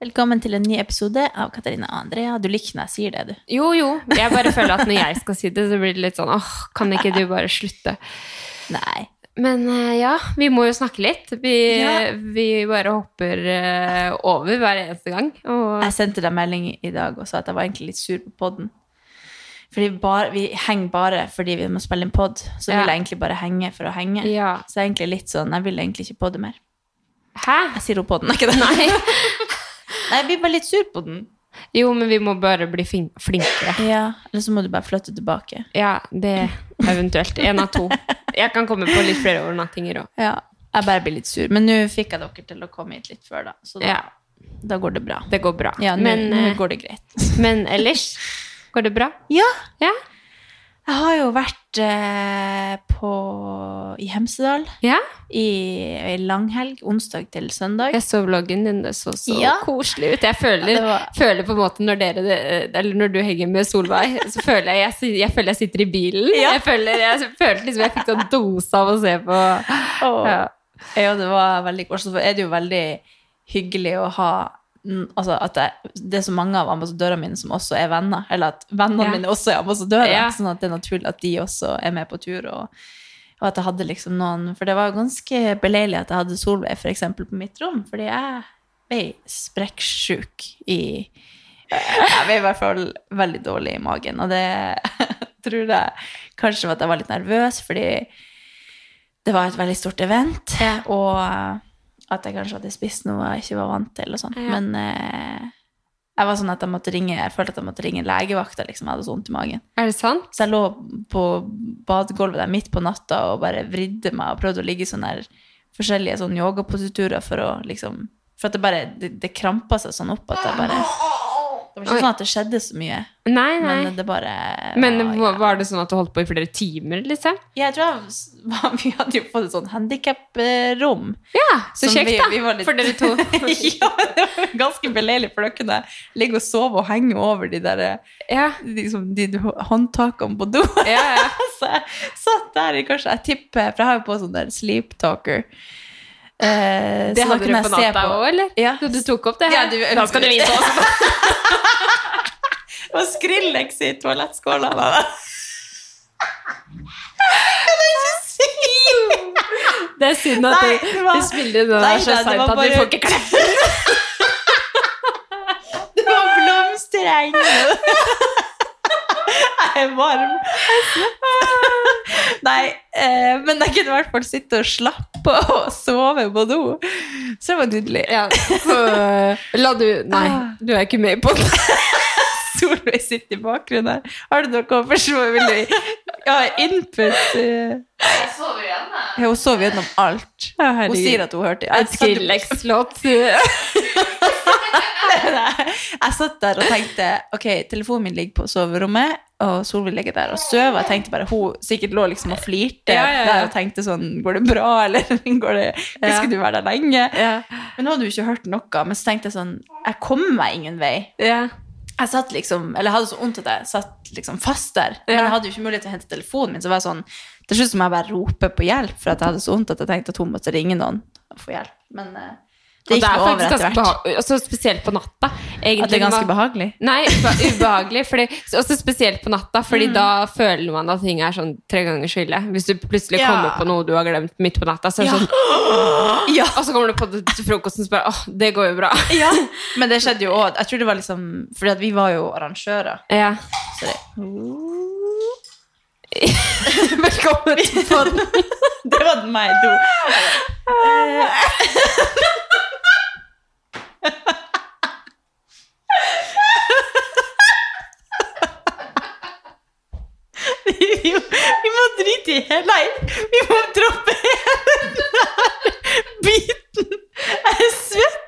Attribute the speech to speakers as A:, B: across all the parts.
A: Velkommen til en ny episode av Katarina Andrea. Du liker når jeg sier det, du.
B: Jo, jo. Jeg bare føler at når jeg skal si det, så blir det litt sånn åh, kan ikke du bare slutte?
A: Nei.
B: Men eh, ja, vi må jo snakke litt. Vi,
A: Ja.
B: vi bare hopper eh, over hver eneste gang. Og
A: Jeg sendte deg melding i dag og sa at jeg var egentlig litt sur på podden. Fordi bare, vi henger bare fordi vi må spille en pod. Så
B: Ja.
A: vil jeg egentlig bare henge for å henge.
B: ja.
A: Så jeg er egentlig litt sånn, jeg vil egentlig ikke podde mer.
B: Hæ?
A: Jeg sier opp podden, er ikke det?
B: Nei.
A: Nei, jeg blir bare litt sur på den.
B: Jo, men vi må bare bli flinkere.
A: Ja, eller så må du bare flytte tilbake.
B: Ja, det eventuelt. En av to. Jeg kan komme på litt flere overnattinger òg.
A: Ja, jeg bare blir litt sur. Men nå fikk jeg dere til å komme hit litt før, da. Så da,
B: Ja,
A: da går det bra.
B: det går bra.
A: Ja, nå
B: men,
A: nå
B: eh,
A: går det greit.
B: men ellers går det bra?
A: Ja,
B: Ja?
A: Jeg har jo vært eh, på, i Hemsedal
B: Ja?
A: i ei langhelg, onsdag til søndag.
B: Jeg så vloggen din, det så så
A: Ja.
B: koselig ut. Jeg føler,
A: Ja, var-
B: føler på en måte når dere Eller når du henger med Solveig, så føler jeg jeg, jeg, føler jeg sitter i bilen. Jeg føler jeg føler liksom jeg fikk en dose av å se på
A: Åh.
B: ja.
A: Det var veldig koselig. Så er det jo veldig hyggelig å ha Altså at det, det er så mange av ambassadørene mine som også er venner. Eller at vennene
B: Ja.
A: mine også er ambassadører.
B: Ja.
A: Sånn at det er naturlig at de også er med på tur. Og, og at jeg hadde liksom noen For det var ganske beleilig at jeg hadde Solveig eksempel, på mitt rom. Fordi jeg ble sprekksjuk i Jeg ble i hvert fall veldig dårlig i magen. Og det tror jeg kanskje var at jeg var litt nervøs, fordi det var et veldig stort event. Og at jeg kanskje hadde spist noe jeg ikke var vant til. og sånt.
B: Ja.
A: Men eh, jeg var sånn at jeg måtte ringe jeg følte at jeg måtte ringe legevakta. Liksom. Jeg hadde så vondt i magen.
B: Er det sant?
A: Så jeg lå på badegulvet der midt på natta og bare vridde meg og prøvde å ligge i sånne forskjellige sånn yogapositurer for å liksom For at det bare det, det krampa seg sånn opp at jeg bare Det var ikke
B: Oi.
A: sånn at det skjedde så mye,
B: Nei, nei.
A: men det bare
B: Men
A: var
B: var, det sånn at du holdt på i flere timer, liksom?
A: Jeg tror jeg, Vi hadde jo fått et sånn handikap-rom.
B: Ja, så kjekt,
A: vi-
B: da.
A: vi litt-
B: For dere to.
A: ja, det var ganske beleilig, for da kunne jeg ligge og sove og henge over de der
B: ja.
A: liksom, de håndtakene på do.
B: Ja, ja.
A: Så jeg satt der i kanskje Jeg tipper For jeg har jo på sånn der sleep talker. Eh,
B: Det hadde du på natta òg, eller?
A: Ja.
B: Så du tok opp det
A: Ja,
B: her?
A: du-
B: da skal du vite også.
A: Og Skrillex i toalettskåla. Kan jeg ikke si?
B: Det er synd at
A: Nei, det var-
B: du spiller den der så seint at
A: bare...
B: du får ikke kleppe.
A: Det var blomstereng. Jeg er varm. Nei, eh, men jeg kunne i hvert fall sitte og slappe og sove på do. Så det var nydelig.
B: Ja, så la du Nei, du er ikke med på det.
A: Solveig sitter i bakgrunnen her. Har du noe å forsvare? Vil du ja, input? eh?
C: Jeg sover igjennom.
A: Ja, hun sover gjennom alt. Hun sier at hun hørte
B: Et Skrillex-låt.
A: Jeg satt der og tenkte Ok, telefonen min ligger på soverommet, og Solveig ligger der og sover. Jeg tenkte bare Hun sikkert lå liksom og flirte
B: Ja, ja, ja.
A: og tenkte sånn Går det bra, eller går det, skal du være der lenge? Men nå hadde hun ikke hørt noe. Men så tenkte jeg sånn Jeg kommer meg ingen vei. Jeg satt liksom, eller jeg hadde så vondt at jeg satt liksom fast der. Men jeg hadde jo ikke mulighet til å hente telefonen min. Så var jeg sånn, til slutt må jeg bare rope på hjelp, for at jeg hadde så vondt at jeg tenkte at hun måtte ringe noen og få hjelp. Men eh, det gikk
B: er
A: over etter hvert.
B: Også spesielt på natta. Egentlig,
A: At det er ganske behagelig.
B: Nei, ubehagelig. Fordi, også spesielt på natta, fordi
A: Mm.
B: da føler man at ting er sånn tre ganger så ille. Hvis du plutselig
A: Ja.
B: kommer på noe du har glemt midt på natta, så er det
A: Ja.
B: sånn
A: Ja.
B: Og så kommer du på det til frokosten og spør åh, det går jo bra.
A: ja. Men det skjedde jo òg. Jeg tror det var liksom Fordi vi var jo arrangører.
B: Ja.
A: Så det,
B: Velkommen til podden.
A: det var meg du. Vi, vi må drite i hele vi må droppe hele denne biten. Jeg er svett.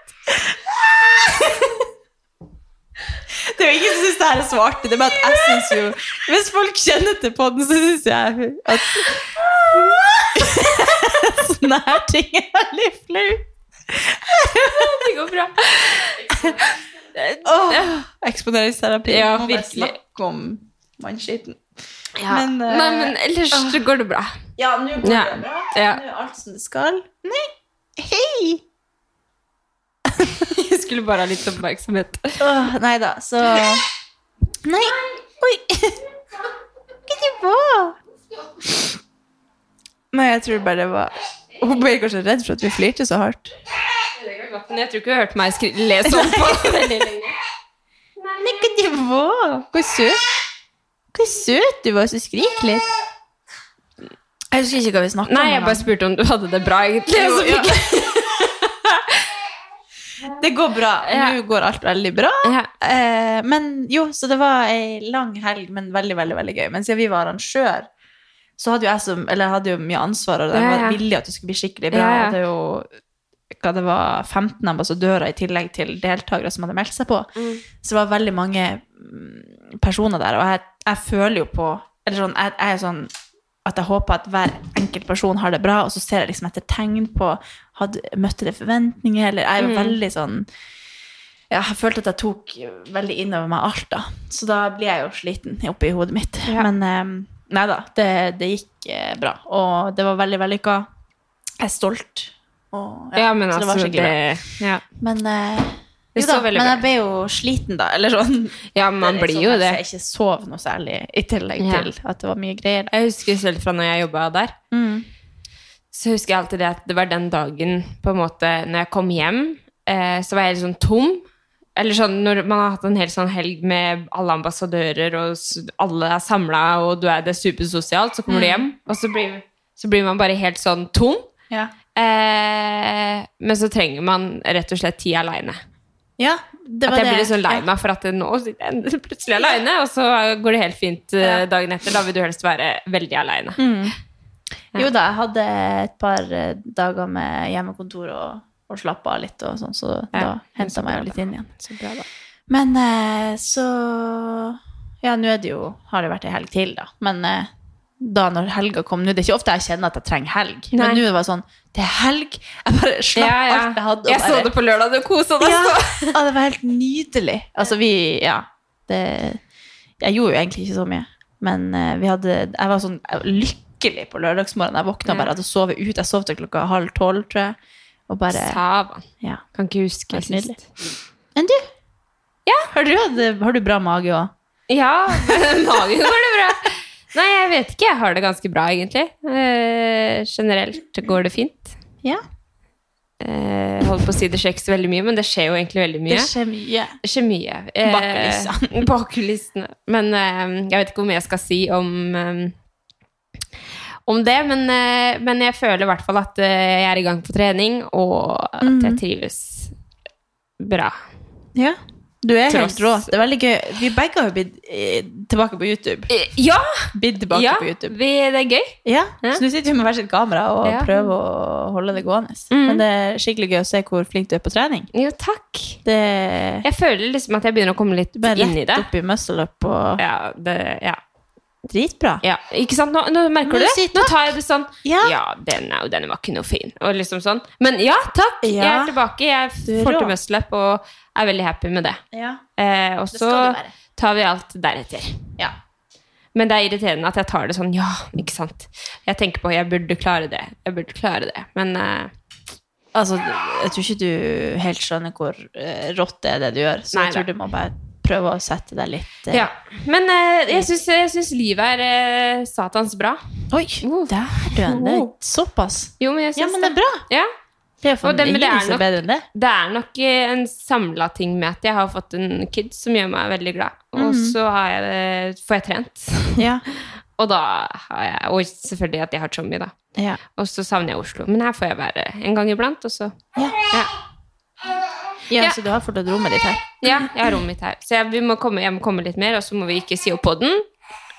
A: Det er jo ingen som syns det her er så artig. Det er bare at jeg syns jo Hvis folk kjenner til podden, så syns jeg at Sånne her ting er litt flaut.
B: Det går bra.
A: oh, Eksponeringsterapi.
B: Ja,
A: Må bare
B: virkelig.
A: snakke om mannskitten.
B: Ja.
A: Men, uh,
B: Nei, men ellers uh, går det bra.
A: Ja, nå går
B: Ja.
A: det bra.
B: Ja.
A: Nå er alt som det skal. Nei, hei!
B: Jeg skulle bare ha litt oppmerksomhet.
A: Oh, nei da, så Nei! Oi! Hva det var? Nei, jeg tror bare det var Hun ble kanskje redd for at vi flirte så hardt.
B: Men jeg tror ikke hun har hørt meg skri le sånn på veldig lenge.
A: Nei, hva det var? Hvor søt Hvor søt du var så skrik litt. Jeg husker ikke hva vi snakka om.
B: Nei, jeg bare spurte om du hadde det bra, egentlig.
A: Jo,
B: jeg-
A: Det går bra.
B: Ja.
A: Nå går alt veldig bra.
B: Ja.
A: Eh, men jo, så det var ei lang helg, men veldig, veldig veldig gøy. Men siden vi var arrangør, så hadde jo jeg som, eller jeg hadde jo mye ansvar, og
B: Ja,
A: var
B: ja.
A: villig at det skulle bli skikkelig bra.
B: Ja.
A: Det er jo hva det var 15 ambassadører i tillegg til deltakere som hadde meldt seg på.
B: Mm.
A: Så det var veldig mange mm, personer der, og jeg, jeg føler jo på Eller sånn, jeg, jeg er sånn at jeg håper at hver enkelt person har det bra, og så ser jeg liksom etter tegn på hadde, Møtte det forventninger, eller Jeg er jo
B: Mm.
A: veldig sånn ja, Jeg følte at jeg tok veldig innover meg alt, da. Så da blir jeg jo sliten oppi hodet mitt.
B: Ja.
A: Men eh, nei da, det, det gikk eh, bra. Og det var veldig vellykka. Jeg er stolt. Og,
B: Ja, men altså,
A: det
B: det ja.
A: Men, eh,
B: Det
A: jo da, men jeg ble jo sliten, da. Eller sånn.
B: ja, man blir
A: sånn
B: jo det.
A: Jeg ikke sov noe særlig, i tillegg
B: Ja.
A: til at det var mye greier.
B: Jeg husker selv fra når jeg jobba der,
A: Mm.
B: så husker jeg alltid det at det var den dagen på en måte når jeg kom hjem, eh, så var jeg litt sånn tom. Eller sånn når man har hatt en hel sånn helg med alle ambassadører, og alle er samla, og du er det er supersosialt, så kommer du hjem, og så blir, så blir man bare helt sånn tom.
A: Ja.
B: Eh, men så trenger man rett og slett tid aleine.
A: ja,
B: At jeg
A: det.
B: blir litt sånn lei meg for at nå sitter jeg plutselig aleine, og så går det helt fint eh, dagen etter. Da vil du helst være veldig aleine.
A: Mm. Jo da, jeg hadde et par eh, dager med hjemmekontor og, og slappe av litt, og sånn, så da
B: Ja,
A: henta
B: så
A: meg jo litt inn igjen.
B: Så bra, da.
A: Men eh, så Ja, nå er det jo Har det vært ei helg til, da. Men eh, da når helga kom nå Det er ikke ofte jeg kjenner at jeg trenger helg,
B: Nei.
A: men nå var det sånn Det er helg! Jeg bare slapp alt jeg hadde.
B: Jeg så det på lørdag, du kosa deg
A: Ja,
B: så.
A: ja, det var helt nydelig. Altså, vi Ja. Det Jeg gjorde jo egentlig ikke så mye, men eh, vi hadde Jeg var sånn lykkelig på lørdagsmorgenen. Jeg våkna
B: Ja.
A: bare hadde sovet ut. Jeg sov til klokka halv tolv, tror jeg. Og bare
B: Savan.
A: Ja.
B: Kan ikke huske
A: Helt nydelig.
B: sist.
A: Men du,
B: Ja.
A: har du, hatt- har du bra mage òg?
B: Ja, med magen går det bra. Nei, jeg vet ikke. Jeg har det ganske bra, egentlig. Eh, generelt går det fint.
A: Ja.
B: Eh, holder på å si det skjer ikke så veldig mye, men det skjer jo egentlig veldig mye.
A: Det skjer mye.
B: Det skjer mye. Eh,
A: Bak kulissene.
B: bak kulissene. Men eh, jeg vet ikke hvor mye jeg skal si om, eh, om det. Men, eh, men jeg føler i hvert fall at eh, jeg er i gang på trening, og at
A: Mhm.
B: jeg trives bra.
A: Ja. Du er
B: Tross-
A: helt rå. Det er veldig gøy. Vi begge har jo blitt eh, tilbake på YouTube.
B: Ja!
A: Blitt tilbake
B: ja
A: på YouTube.
B: vi, det er gøy.
A: Ja,
B: Ja.
A: Så nå sitter vi med hver sitt kamera og
B: Ja.
A: prøver å holde det gående.
B: Mm.
A: Men det er skikkelig gøy å se hvor flink du er på trening.
B: Jo, takk.
A: Det
B: Jeg føler liksom at jeg begynner å komme litt
A: Du bare
B: inn i
A: rett
B: det.
A: opp i muscle up og
B: Ja, det, ja.
A: Dritbra.
B: ja, ikke sant? Nå, nå merker du det?
A: si
B: Nå tar jeg det sånn
A: Ja.
B: Ja, den, er- den var ikke noe fin. Og liksom sånn. Men ja, takk! Jeg er tilbake. Jeg
A: er
B: får til muscleup og er veldig happy med det.
A: Ja,
B: Eh, og så tar vi alt deretter.
A: Ja.
B: Men det er irriterende at jeg tar det sånn, ja, ikke sant. Jeg tenker på jeg burde klare det. Jeg burde klare det. Men eh,
A: Altså, jeg tror ikke du helt skjønner hvor eh, rått det er det du gjør, så
B: Nei,
A: jeg tror
B: da.
A: du må bare prøve å sette deg litt eh,
B: ja. Men eh, jeg syns livet er eh, satans bra.
A: Oi, dæven, det er såpass.
B: Jo, men jeg
A: Ja, men det er bra.
B: Ja.
A: Det er
B: Og det- det er nok-
A: bedre enn det.
B: Det er nok eh, en samla ting med at jeg har fått en kid som gjør meg veldig glad. Og
A: mm.
B: så har jeg, får jeg trent.
A: Ja.
B: Og da har jeg Og selvfølgelig at jeg har Tommy, da.
A: Ja.
B: Og så savner jeg Oslo. Men her får jeg være en gang iblant, og så
A: Ja.
B: Ja.
A: Ja,
B: Ja.
A: så du har fortsatt rommet ditt her?
B: Ja, jeg har rommet mitt her. Så jeg, vi må komme, jeg må komme litt mer, og så må vi ikke si opp podden.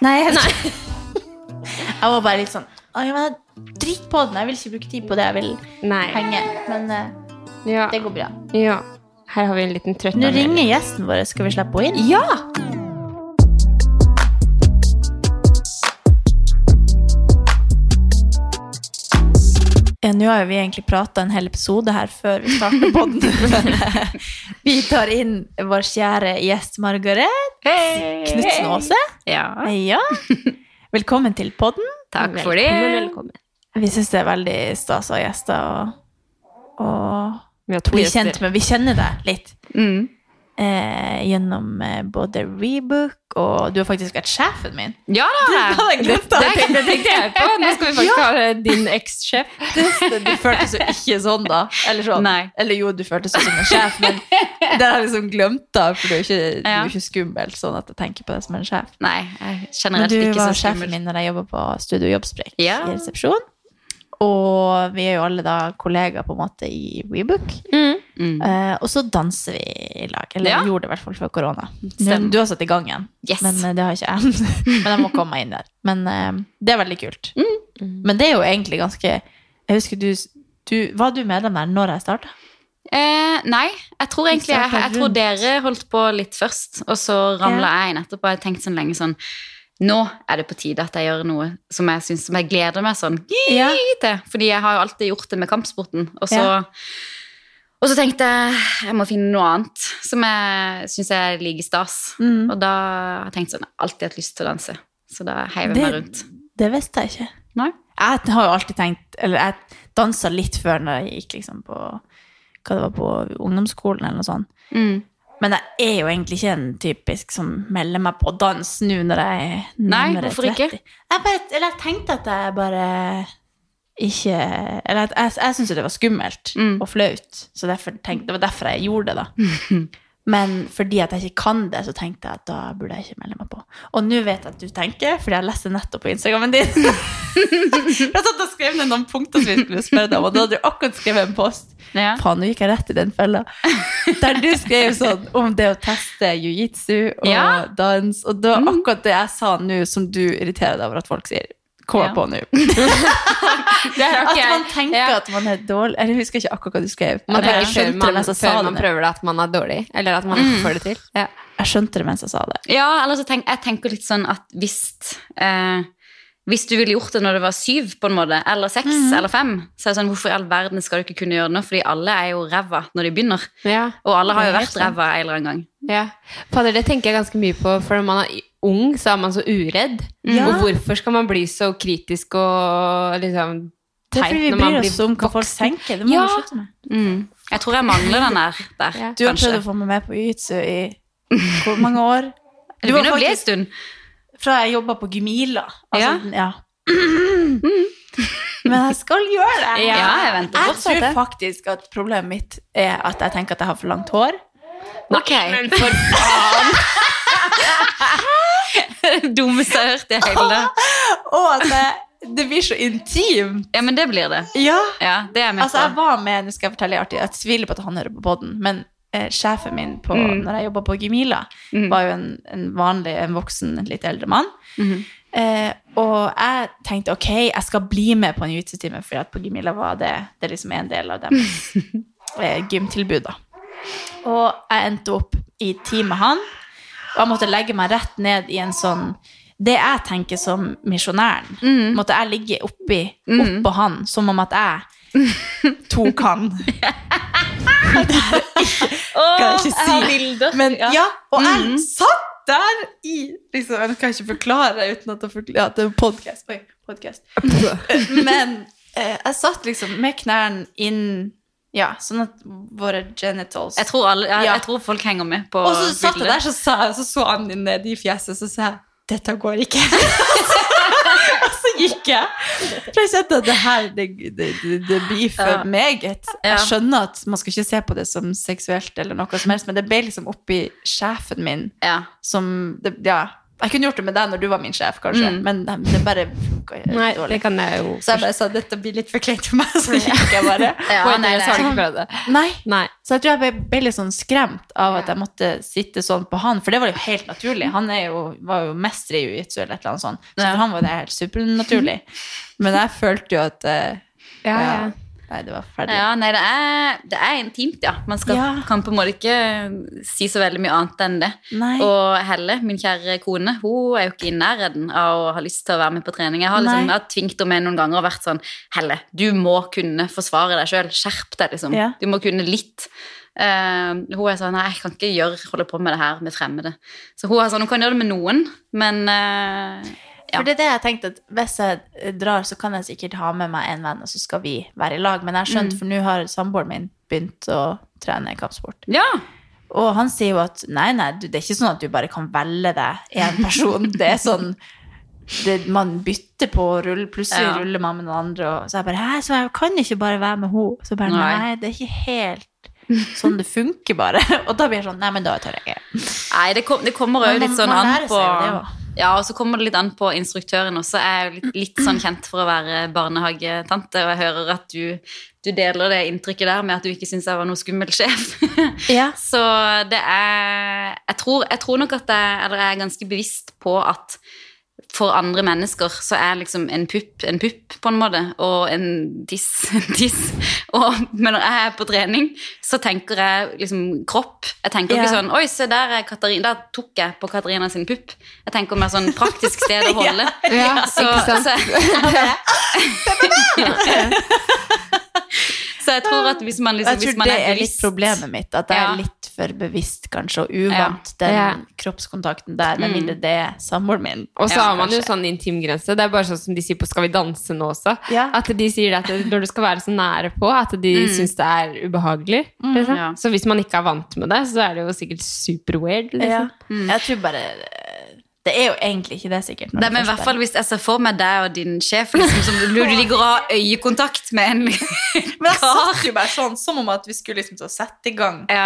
A: Nei, jeg, jeg var bare litt sånn «Å, ja, men Drit på den, jeg vil ikke bruke tid på det, jeg vil
B: Nei.
A: henge. Men uh,
B: Ja.
A: det går bra.
B: ja. Her har vi en liten trøtt
A: Nå ringer gjesten vår, skal vi slippe henne inn?
B: Ja!
A: Nå har jo vi egentlig prata en hel episode her før vi starter podden. vi tar inn vår kjære gjest Margaret Knutsen Aase.
B: Ja.
A: Ja. Velkommen til podden.
B: Takk for det.
A: Velkommen,
B: Velkommen.
A: Vi syns det er veldig stas å ha gjester, og, og
B: Vi har to
A: bli kjent med Vi kjenner deg litt.
C: Mm.
A: Eh, gjennom eh, både Rebook, og du har faktisk vært sjefen min.
C: Ja da!
B: Det tenkte, jeg på. Nå skal vi faktisk ha din ekssjef.
A: Du føltes jo ikke sånn, da. Eller sånn.
C: Nei.
A: Eller jo, du føltes jo som en sjef, men det har jeg liksom glemt, da. For du er ikke, du
C: Ja.
A: ikke skummel, sånn at jeg tenker på deg som en sjef.
C: Nei, jeg generelt
A: du
C: ikke så
A: var sjefen min når jeg jobba på Studio Jobbsprek
C: Ja.
A: i resepsjon. Og vi er jo alle da kollegaer på en måte i Rebook.
C: Mm.
A: Eh, og så danser vi i lag. Eller
C: Ja.
A: gjorde det i hvert fall før korona. Du, har satt i gang igjen,
C: Yes.
A: men eh, det har ikke jeg. men jeg må komme meg inn der. Men uh, det er veldig kult.
C: Mm.
A: Men det er jo egentlig ganske Jeg husker du, du Var du medlem der når jeg starta?
C: Eh, nei, jeg tror egentlig jeg, jeg tror dere holdt på litt først, og så ramla jeg inn etterpå. Jeg tenkte sånn lenge sånn Nå er det på tide at jeg gjør noe som jeg, synes, som jeg gleder meg sånn
A: Ja.
C: til. Fordi jeg har jo alltid gjort det med kampsporten. Og så,
A: Ja.
C: Og så tenkte jeg jeg må finne noe annet som jeg syns er like stas.
A: Mm.
C: Og da har jeg tenkt sånn Jeg har alltid hatt lyst til å danse. Så da heiv jeg meg rundt.
A: Det, visste jeg ikke.
C: Nei?
A: Jeg har jo alltid tenkt Eller jeg dansa litt før når jeg gikk liksom på Hva det var på ungdomsskolen eller noe sånt.
C: Mm.
A: Men jeg er jo egentlig ikke en typisk som melder meg på dans nå når jeg er
C: Nei,
A: nærmere
C: hvorfor ikke?
A: Jeg, bare, eller jeg tenkte at jeg bare ikke Eller jeg, jeg syntes jo det var skummelt
C: Mm.
A: og flaut, så tenkte, det var derfor jeg gjorde det, da. Men fordi at jeg ikke kan det, så tenkte jeg at da burde jeg ikke melde meg på. Og nå vet jeg at du tenker, fordi jeg leste nettopp på Instagrammen din. jeg satt og skrev ned noen punkter som vi skulle spørre deg om, og da hadde du akkurat skrevet en post.
C: Ja.
A: Faen, nå gikk jeg rett i den fella. Der du skrev sånn om det å teste jiu-jitsu og
C: Ja.
A: dans. Og det var akkurat det jeg sa nå, som du irriterer deg over at folk sier. Kom
C: Ja.
A: på nå.
B: Det
A: At man tenker
B: Ja.
A: at man er dårlig Jeg husker ikke akkurat hva du skrev.
B: Man
A: Jeg skjønte det
B: man,
A: mens jeg sa det.
B: man prøver det at man er dårlig, eller at man ikke får det til. Ja.
A: Jeg skjønte det mens jeg sa det.
C: Ja, eller så tenk, jeg tenker litt sånn at hvis eh, Hvis du ville gjort det når du var syv, på en måte, eller seks
A: Mhm.
C: eller fem, så er det sånn, hvorfor i all verden skal du ikke kunne gjøre det nå? Fordi alle er jo ræva når de begynner.
B: Ja.
C: Og alle har jo vært ræva en eller annen gang.
B: Ja. Fader, det tenker jeg ganske mye på, for når man er ung, så er man så uredd.
A: Ja.
B: Og hvorfor skal man bli så kritisk og liksom
A: Det er fordi vi bryr oss om hva folk tenker. Det må
B: Ja.
A: vi slutte med.
C: Mm. Jeg tror jeg mangler den der, der
B: Ja.
A: Du har prøvd å få meg med på jiu-jitsu i hvor mange år?
C: Det
A: Du det
C: begynner å bli en stund.
A: Fra jeg jobba på Gemila. Altså,
C: Ja.
A: ja. Men jeg skal gjøre det.
C: Ja, jeg venter
A: Jeg tror
C: det.
A: faktisk at problemet mitt er at jeg tenker at jeg har for langt hår.
C: Ok.
B: Men for faen!
C: dummeste jeg har hørt i hele det.
A: Og at det, det blir så intimt.
C: Ja, men det blir det.
A: Ja.
C: Ja, det jeg
A: Altså, jeg var med, nå skal jeg fortelle artig, jeg tviler på at han hører på poden, men eh, sjefen min på,
C: Mm.
A: når jeg jobba på Gimila,
C: Mm.
A: var jo en, en vanlig, en voksen, litt eldre mann.
C: Mhm.
A: Eh, og jeg tenkte ok, jeg skal bli med på en jiu-jitsu-time, for at på Gimila var det, det liksom en del av dem. eh, gymtilbud. da. Og jeg endte opp i team med han, og jeg måtte legge meg rett ned i en sånn Det jeg tenker som misjonæren,
C: Mm.
A: måtte jeg ligge oppi, oppå mm. han, som om at jeg tok han. det kan jeg ikke si. Men ja, og jeg
C: Mhm.
A: satt der i liksom, Jeg kan ikke forklare uten at, jeg forkl- ja, det er podkast. Oi, podcast. Men eh, jeg satt liksom med knærne inn Ja, sånn at våre genitals
C: Jeg tror, alle, jeg,
A: Ja.
C: jeg tror folk henger med på
A: Og så satt jeg der, så, sa, så så han inn ned i fjeset, så sa jeg dette går ikke. og så gikk jeg. For jeg kjente at det her, det, det, det, blir for
C: Ja.
A: meget. Jeg skjønner at man skal ikke se på det som seksuelt, eller noe som helst, men det ble liksom oppi sjefen min
C: Ja.
A: som det, Ja, jeg kunne gjort det med deg når du var min sjef, kanskje,
C: Mm.
A: men det, det bare funka dårlig.
B: det kan jeg jo
A: Så jeg bare sa dette blir litt for kleint for meg, så gikk jeg bare.
C: Ja, nei,
B: nei,
C: det.
A: Nei.
B: Nei.
A: Så jeg tror jeg ble, ble litt sånn skremt av at jeg måtte sitte sånn på han, for det var jo helt naturlig. Han jo, var jo mester i jiu-jitsu eller et eller annet sånt, så for han var det helt supernaturlig. Men jeg følte jo at uh,
B: Ja, ja.
A: Nei, det var ferdig.
C: Ja, nei, det er, det er intimt, ja. Man skal,
A: Ja.
C: kan på en måte ikke si så veldig mye annet enn det.
A: Nei.
C: Og Helle, min kjære kone, hun er jo ikke i nærheten av å ha lyst til å være med på trening. Jeg har, liksom, jeg har tvingt henne med noen ganger og vært sånn Helle, du må kunne forsvare deg sjøl. Skjerp deg, liksom.
A: Ja.
C: Du må kunne litt. Uh, hun er sånn Nei, jeg kan ikke gjøre, holde på med det her med fremmede. Så hun er sånn, hun kan gjøre det med noen, men eh, Ja.
A: For det er det jeg tenkte at hvis jeg drar, så kan jeg sikkert ha med meg en venn, og så skal vi være i lag. Men jeg har
C: Mm.
A: for nå har samboeren min begynt å trene kampsport.
C: Ja.
A: Og han sier jo at nei, nei, det er ikke sånn at du bare kan velge deg en person. Det er sånn det, Man bytter på å rulle, plutselig
C: Ja.
A: ruller man med noen andre. Og, så jeg bare Hæ, så jeg kan ikke bare være med henne. Så bare
C: Nei.
A: nei, det er ikke helt sånn det funker, bare. Og da blir jeg sånn Nei, men da tør jeg ikke.
C: Nei, det, kom, det kommer jo litt sånn an på
A: det.
C: Ja, og så kommer det litt an på instruktøren også. Jeg er jo litt, litt sånn kjent for å være barnehagetante, og jeg hører at du, du deler det inntrykket der med at du ikke syns jeg var noe skummel sjef.
A: Ja.
C: Så det er jeg tror, jeg tror nok at jeg, eller jeg er ganske bevisst på at for andre mennesker så er liksom en pupp en pupp, på en måte, og en tiss en tiss. Og, men når jeg er på trening, så tenker jeg liksom kropp. Jeg tenker ikke sånn Oi, se der er Katarina. Der tok jeg på Katarina sin pupp. Jeg tenker mer sånn praktisk sted å holde.
B: Ja,
C: Så,
B: ikke sant?
C: så, så jeg tror at hvis man liksom
A: Jeg tror
C: hvis man
A: det er litt problemet mitt, at jeg
C: Ja.
A: er litt for bevisst kanskje, og uvant den
B: Ja.
A: kroppskontakten der, med
C: Mm.
A: mindre det er samboeren min.
B: Og så
C: Ja,
B: har man jo sånn intimgrense. Det er bare sånn som de sier på Skal vi danse nå også.
A: Ja.
B: At de sier at når du skal være så nære på, at de
C: Mm.
B: syns det er ubehagelig. Liksom.
C: ja.
B: Så hvis man ikke er vant med det, så er det jo sikkert super weird. Liksom.
A: Ja.
C: Mm.
A: Jeg tror bare Det er jo egentlig ikke det, sikkert.
C: Nei,
A: det
C: men i hvert
A: er.
C: fall hvis jeg ser for meg deg og din sjef liksom, som du, du ligger og har øyekontakt med en
A: Men jeg satt jo bare sånn, som om at vi skulle liksom til å sette i gang
C: Ja.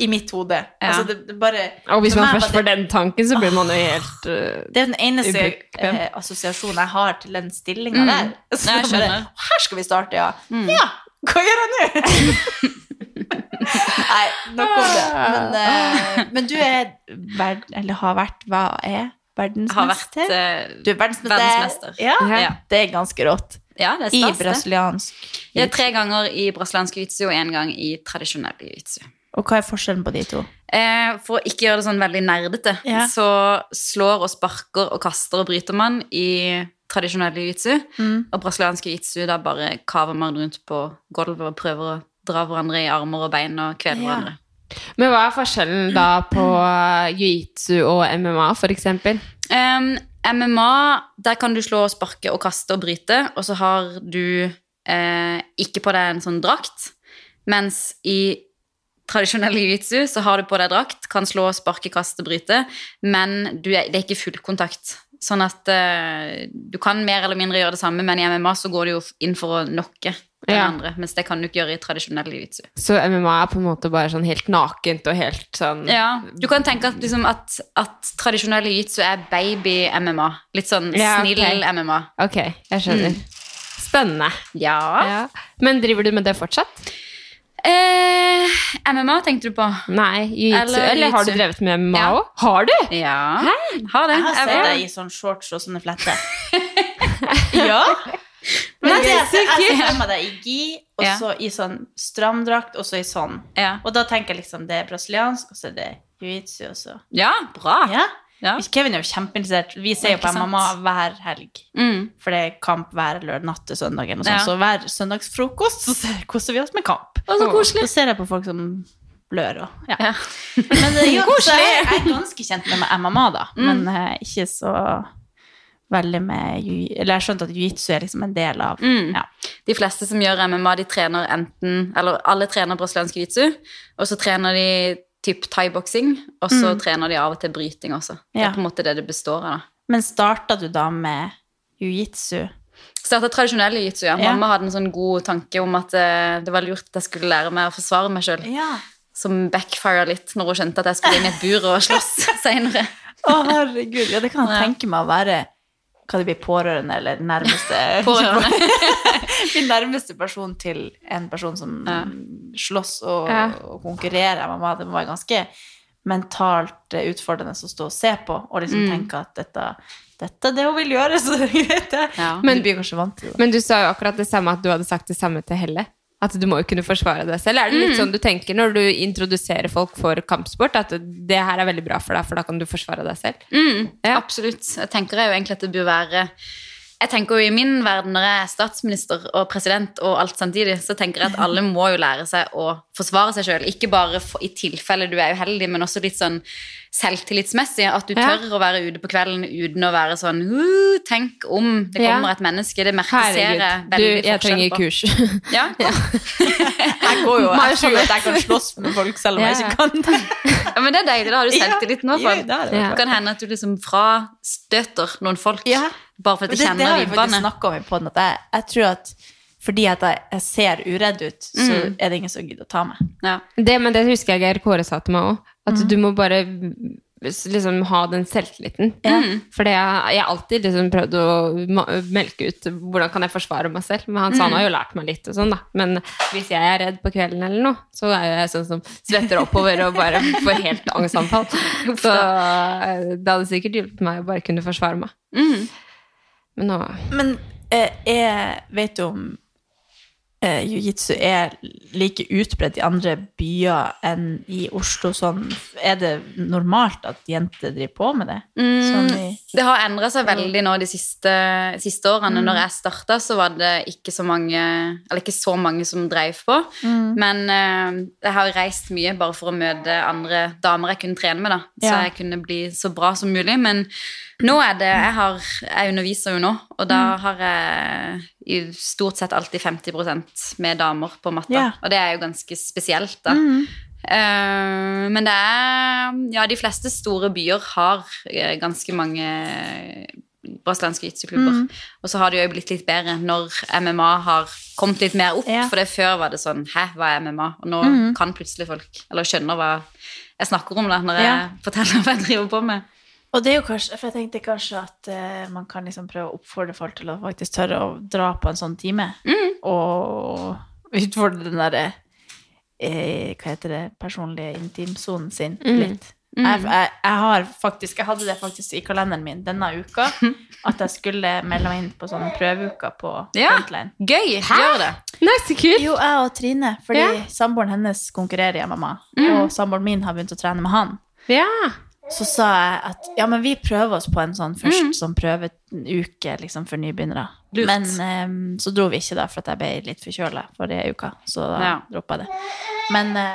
A: i mitt hode.
C: Ja.
A: Altså, det, det bare
B: Og hvis man først får den tanken, så blir man jo helt uh,
A: Det er den eneste
B: Ubekvem.
A: eh, assosiasjonen jeg har til den stillinga
C: Mm.
A: der. Så
C: Nei, jeg
A: bare,
C: skjønner.
A: her skal vi starte, ja.
C: Mm.
A: Ja, hva gjør jeg nå? Nei, nok om det. Men, uh, men du er verd, eller har vært, hva er
C: Har vært
A: verdensmester?
C: eh,
A: Du er verdensmester.
C: verdensmester.
A: Ja,
C: Ja.
A: det er ganske rått.
C: Ja, det er
A: I brasiliansk.
C: Ja, tre ganger i brasiliansk jiu-jitsu og én gang i tradisjonell jiu-jitsu.
A: Og hva er forskjellen på de to?
C: Eh, for å ikke gjøre det sånn veldig nerdete,
A: Ja.
C: så slår og sparker og kaster og bryter man i tradisjonell jiu-jitsu.
A: Mm.
C: Og brasiliansk jiu-jitsu, da bare kaver man rundt på gulvet og prøver å dra hverandre i armer og bein og kvele
A: Ja.
C: hverandre.
B: Men hva er forskjellen da på uh, jiu-jitsu og MMA, for eksempel?
C: Um, MMA, der kan du slå, og sparke og kaste og bryte, og så har du eh, ikke på deg en sånn drakt. Mens i tradisjonell jiu-jitsu så har du på deg drakt, kan slå, sparke, kaste, bryte, men du er, det er ikke fullkontakt. Sånn at eh, du kan mer eller mindre gjøre det samme, men i MMA så går du jo inn for å knocke den
B: Ja.
C: andre, mens det kan du ikke gjøre i tradisjonell jiu-jitsu.
B: Så MMA er på en måte bare sånn helt nakent og helt sånn
C: Ja, du kan tenke at, liksom, at, at tradisjonell jiu-jitsu er baby-MMA. Litt sånn
B: Ja,
C: snill. MMA.
B: Ok, jeg skjønner. Spennende.
C: Ja.
B: Ja. Men driver du med det fortsatt?
C: Eh, MMA tenkte du på?
B: Nei, jiu-jitsu.
C: Eller
B: Eller, har du drevet med MMA
C: Ja.
B: Har du?
C: Ja. Har det.
A: Jeg har sett deg i sånn shorts og sånne fletter. ja? Men
B: Nei,
A: jeg, ser- jeg ser for deg i gi, og
C: Ja.
A: så i sånn stramdrakt, og så i sånn.
C: Ja.
A: Og da tenker jeg liksom det er brasiliansk, og så er det jiu-jitsu, og så
C: ja, bra.
A: Ja.
C: Ja.
A: Kevin er jo kjempeinteressert. Vi ser jo på
C: sant?
A: MMA hver helg.
C: Mm.
A: For det er kamp hver lørdag natt til søndagen. Og.
C: Ja.
A: Så hver søndagsfrokost så koser vi oss med kamp.
C: Og så koselig.
A: Så ser jeg på folk som blør og ja.
C: Ja.
A: Men det, jo,
C: Koselig.
A: jeg, jeg er ganske kjent med MMA, da.
C: Mm.
A: Men uh, ikke så veldig med Eller jeg skjønte at jiu-jitsu er liksom en del av
C: Mm.
A: ja.
C: De fleste som gjør MMA, de trener enten Eller alle trener brasiliansk jiu-jitsu, og så trener de typ thaiboksing, og så trener de av og til bryting også. Det
A: Ja.
C: er på en måte det det består av. da.
A: Men starta du da med jiu-jitsu?
C: Starta tradisjonell jiu-jitsu, ja.
A: Ja.
C: Mamma hadde en sånn god tanke om at eh, det var lurt at jeg skulle lære meg å forsvare meg sjøl.
A: Ja.
C: Som backfira litt når hun skjønte at jeg skulle inn i et bur og slåss seinere.
A: Å, herregud. Ja, det kan jeg tenke meg å være hva det blir pårørende eller nærmeste
C: Pårørende.
A: Min nærmeste person til en person som
C: Ja.
A: slåss og,
B: Ja.
A: og konkurrerer. Mamma, det må være ganske mentalt eh, utfordrende å stå og se på og liksom
C: Mm.
A: tenke at dette, dette er det hun vil gjøre, så det er greit. det.
C: Ja.
A: Men du blir kanskje vant til det.
B: Men du sa jo akkurat det samme at du hadde sagt det samme til Helle. At du må jo kunne forsvare deg selv. Er det litt sånn du tenker når du introduserer folk for kampsport, at det her er veldig bra for deg, for da kan du forsvare deg selv?
C: Mm,
B: Ja.
C: Absolutt. Jeg tenker jo egentlig at det bør være jeg tenker jo i min verden, når jeg er statsminister og president og alt samtidig, så tenker jeg at alle må jo lære seg å forsvare seg sjøl. Ikke bare for, i tilfelle du er uheldig, men også litt sånn selvtillitsmessig. At du
B: Ja.
C: tør å være ute på kvelden uten å være sånn «Uh, Tenk om det
B: Ja.
C: kommer et menneske. Det merker ser jeg
B: veldig Du,
C: veldig
B: jeg trenger
C: på.
B: kurs.
C: Ja.
A: Jeg går jo jeg skjønner at jeg kan slåss med folk selv om jeg ikke kan det.
C: ja, men det er deilig. Da har du selvtillit nå.
A: Ja,
C: For.
A: det det.
C: Det kan hende at du liksom frastøter noen folk Bare for
A: at
C: de
A: det, det
C: kjenner
A: har vi faktisk
C: vibbene.
A: snakka om i podden, at jeg, jeg tror at fordi at jeg, jeg ser uredd ut, så
C: Mm.
A: er det ingen som gidder å ta meg.
C: Ja.
B: Det, men det husker jeg Geir Kåre sa til meg òg. At
A: Mm.
B: du må bare liksom ha den selvtilliten. For jeg jeg har alltid liksom prøvd å melke ut hvordan kan jeg forsvare meg selv. Men han sa han har jo lært meg litt og sånn, da. Men hvis jeg er redd på kvelden eller noe, så er jeg sånn som svetter oppover og bare får helt angstanfall. Så eh, det hadde sikkert hjulpet meg å bare kunne forsvare meg.
C: Mm.
B: Men nå
A: Men eh, jeg vet jo om eh, jiu-jitsu er like utbredt i andre byer enn i Oslo? Sånn, er det normalt at jenter driver på med det? Sånn i,
C: Det har endra seg veldig nå de siste, siste årene.
A: Mm.
C: Når jeg starta, så var det ikke så mange Eller ikke så mange som dreiv på.
A: Mm.
C: Men eh, jeg har reist mye bare for å møte andre damer jeg kunne trene med, da. Så
A: Ja.
C: jeg kunne bli så bra som mulig. Men nå er det Jeg, har, jeg underviser jo nå, og da
A: Mm.
C: har jeg i stort sett alltid 50% med damer på matta.
A: Yeah.
C: Og det er jo ganske spesielt, da.
A: Mm.
C: Uh, men det er Ja, de fleste store byer har eh, ganske mange brasilianske jitsu-klubber.
A: Mm.
C: Og så har det jo blitt litt bedre når MMA har kommet litt mer opp.
A: Ja.
C: For det før var det sånn Hæ, hva er MMA? Og nå kan plutselig folk Eller skjønner hva jeg snakker om da, når jeg forteller hva jeg driver på med.
A: Og det er jo kanskje, for jeg tenkte kanskje at eh, man kan liksom prøve å oppfordre folk til å faktisk tørre å dra på en sånn time. Og utfordre den derre eh, Hva heter det? Personlige intimsonen sin litt. Jeg, jeg, jeg har faktisk, jeg hadde det faktisk i kalenderen min denne uka, at jeg skulle melde meg inn på sånne prøveuker på
C: Ja.
A: Frontline.
C: Gøy! Gjør det.
B: Nei, så kult!
A: Jo, jeg og Trine, fordi
B: Ja.
A: samboeren hennes konkurrerer i MMA, og samboeren min har begynt å trene med han.
B: Ja.
A: Så sa jeg at ja, men vi prøver oss på en sånn først sånn prøveuke liksom, for nybegynnere.
C: Lurt.
A: Men um, så dro vi ikke da, for at jeg ble litt forkjøla forrige uka. Så da
C: Ja.
A: droppa jeg det. Men uh,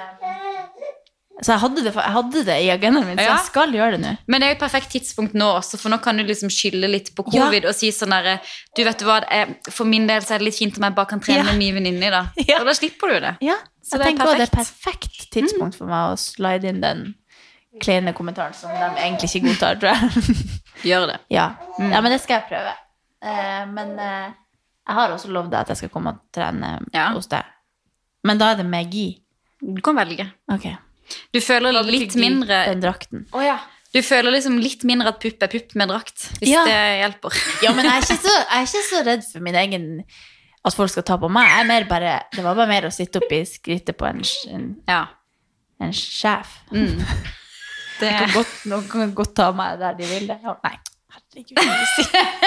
A: Så jeg hadde, det, jeg hadde det i agendaen min, så jeg skal gjøre det nå.
C: Men det er jo et perfekt tidspunkt nå også, for nå kan du liksom skylde litt på
A: Ja.
C: covid og si sånn derre Du, vet du hva, eh, for min del så er det litt fint om jeg bare kan trene
A: Ja.
C: med en ny venninne i dag.
A: Ja.
C: Og da slipper du det.
A: Ja,
C: Så
A: jeg
C: det er
A: tenker også det er
C: et
A: perfekt tidspunkt for meg å slide inn den kleine kommentaren som de egentlig ikke godtar, tror jeg.
C: Gjør det.
A: ja. ja, men det skal jeg prøve. Eh, men eh, jeg har også lovd deg at jeg skal komme og trene
C: Ja.
A: hos deg. Men da er det med gi.
C: Du kan velge.
A: Okay.
C: Du føler litt,
B: litt
C: mindre
A: Den drakten.
B: Oh, ja.
C: Du føler liksom litt mindre at pupp er pupp med drakt, hvis
A: Ja.
C: det hjelper.
A: Ja, men jeg er, ikke så, jeg er ikke så redd for min egen At folk skal ta på meg. Jeg er mer bare, det var bare mer å sitte opp i skrittet på en, en,
C: Ja.
A: en sjef.
C: Mm. Det,
A: kan godt, noen kan godt ta meg der de vil det. Nei, herregud.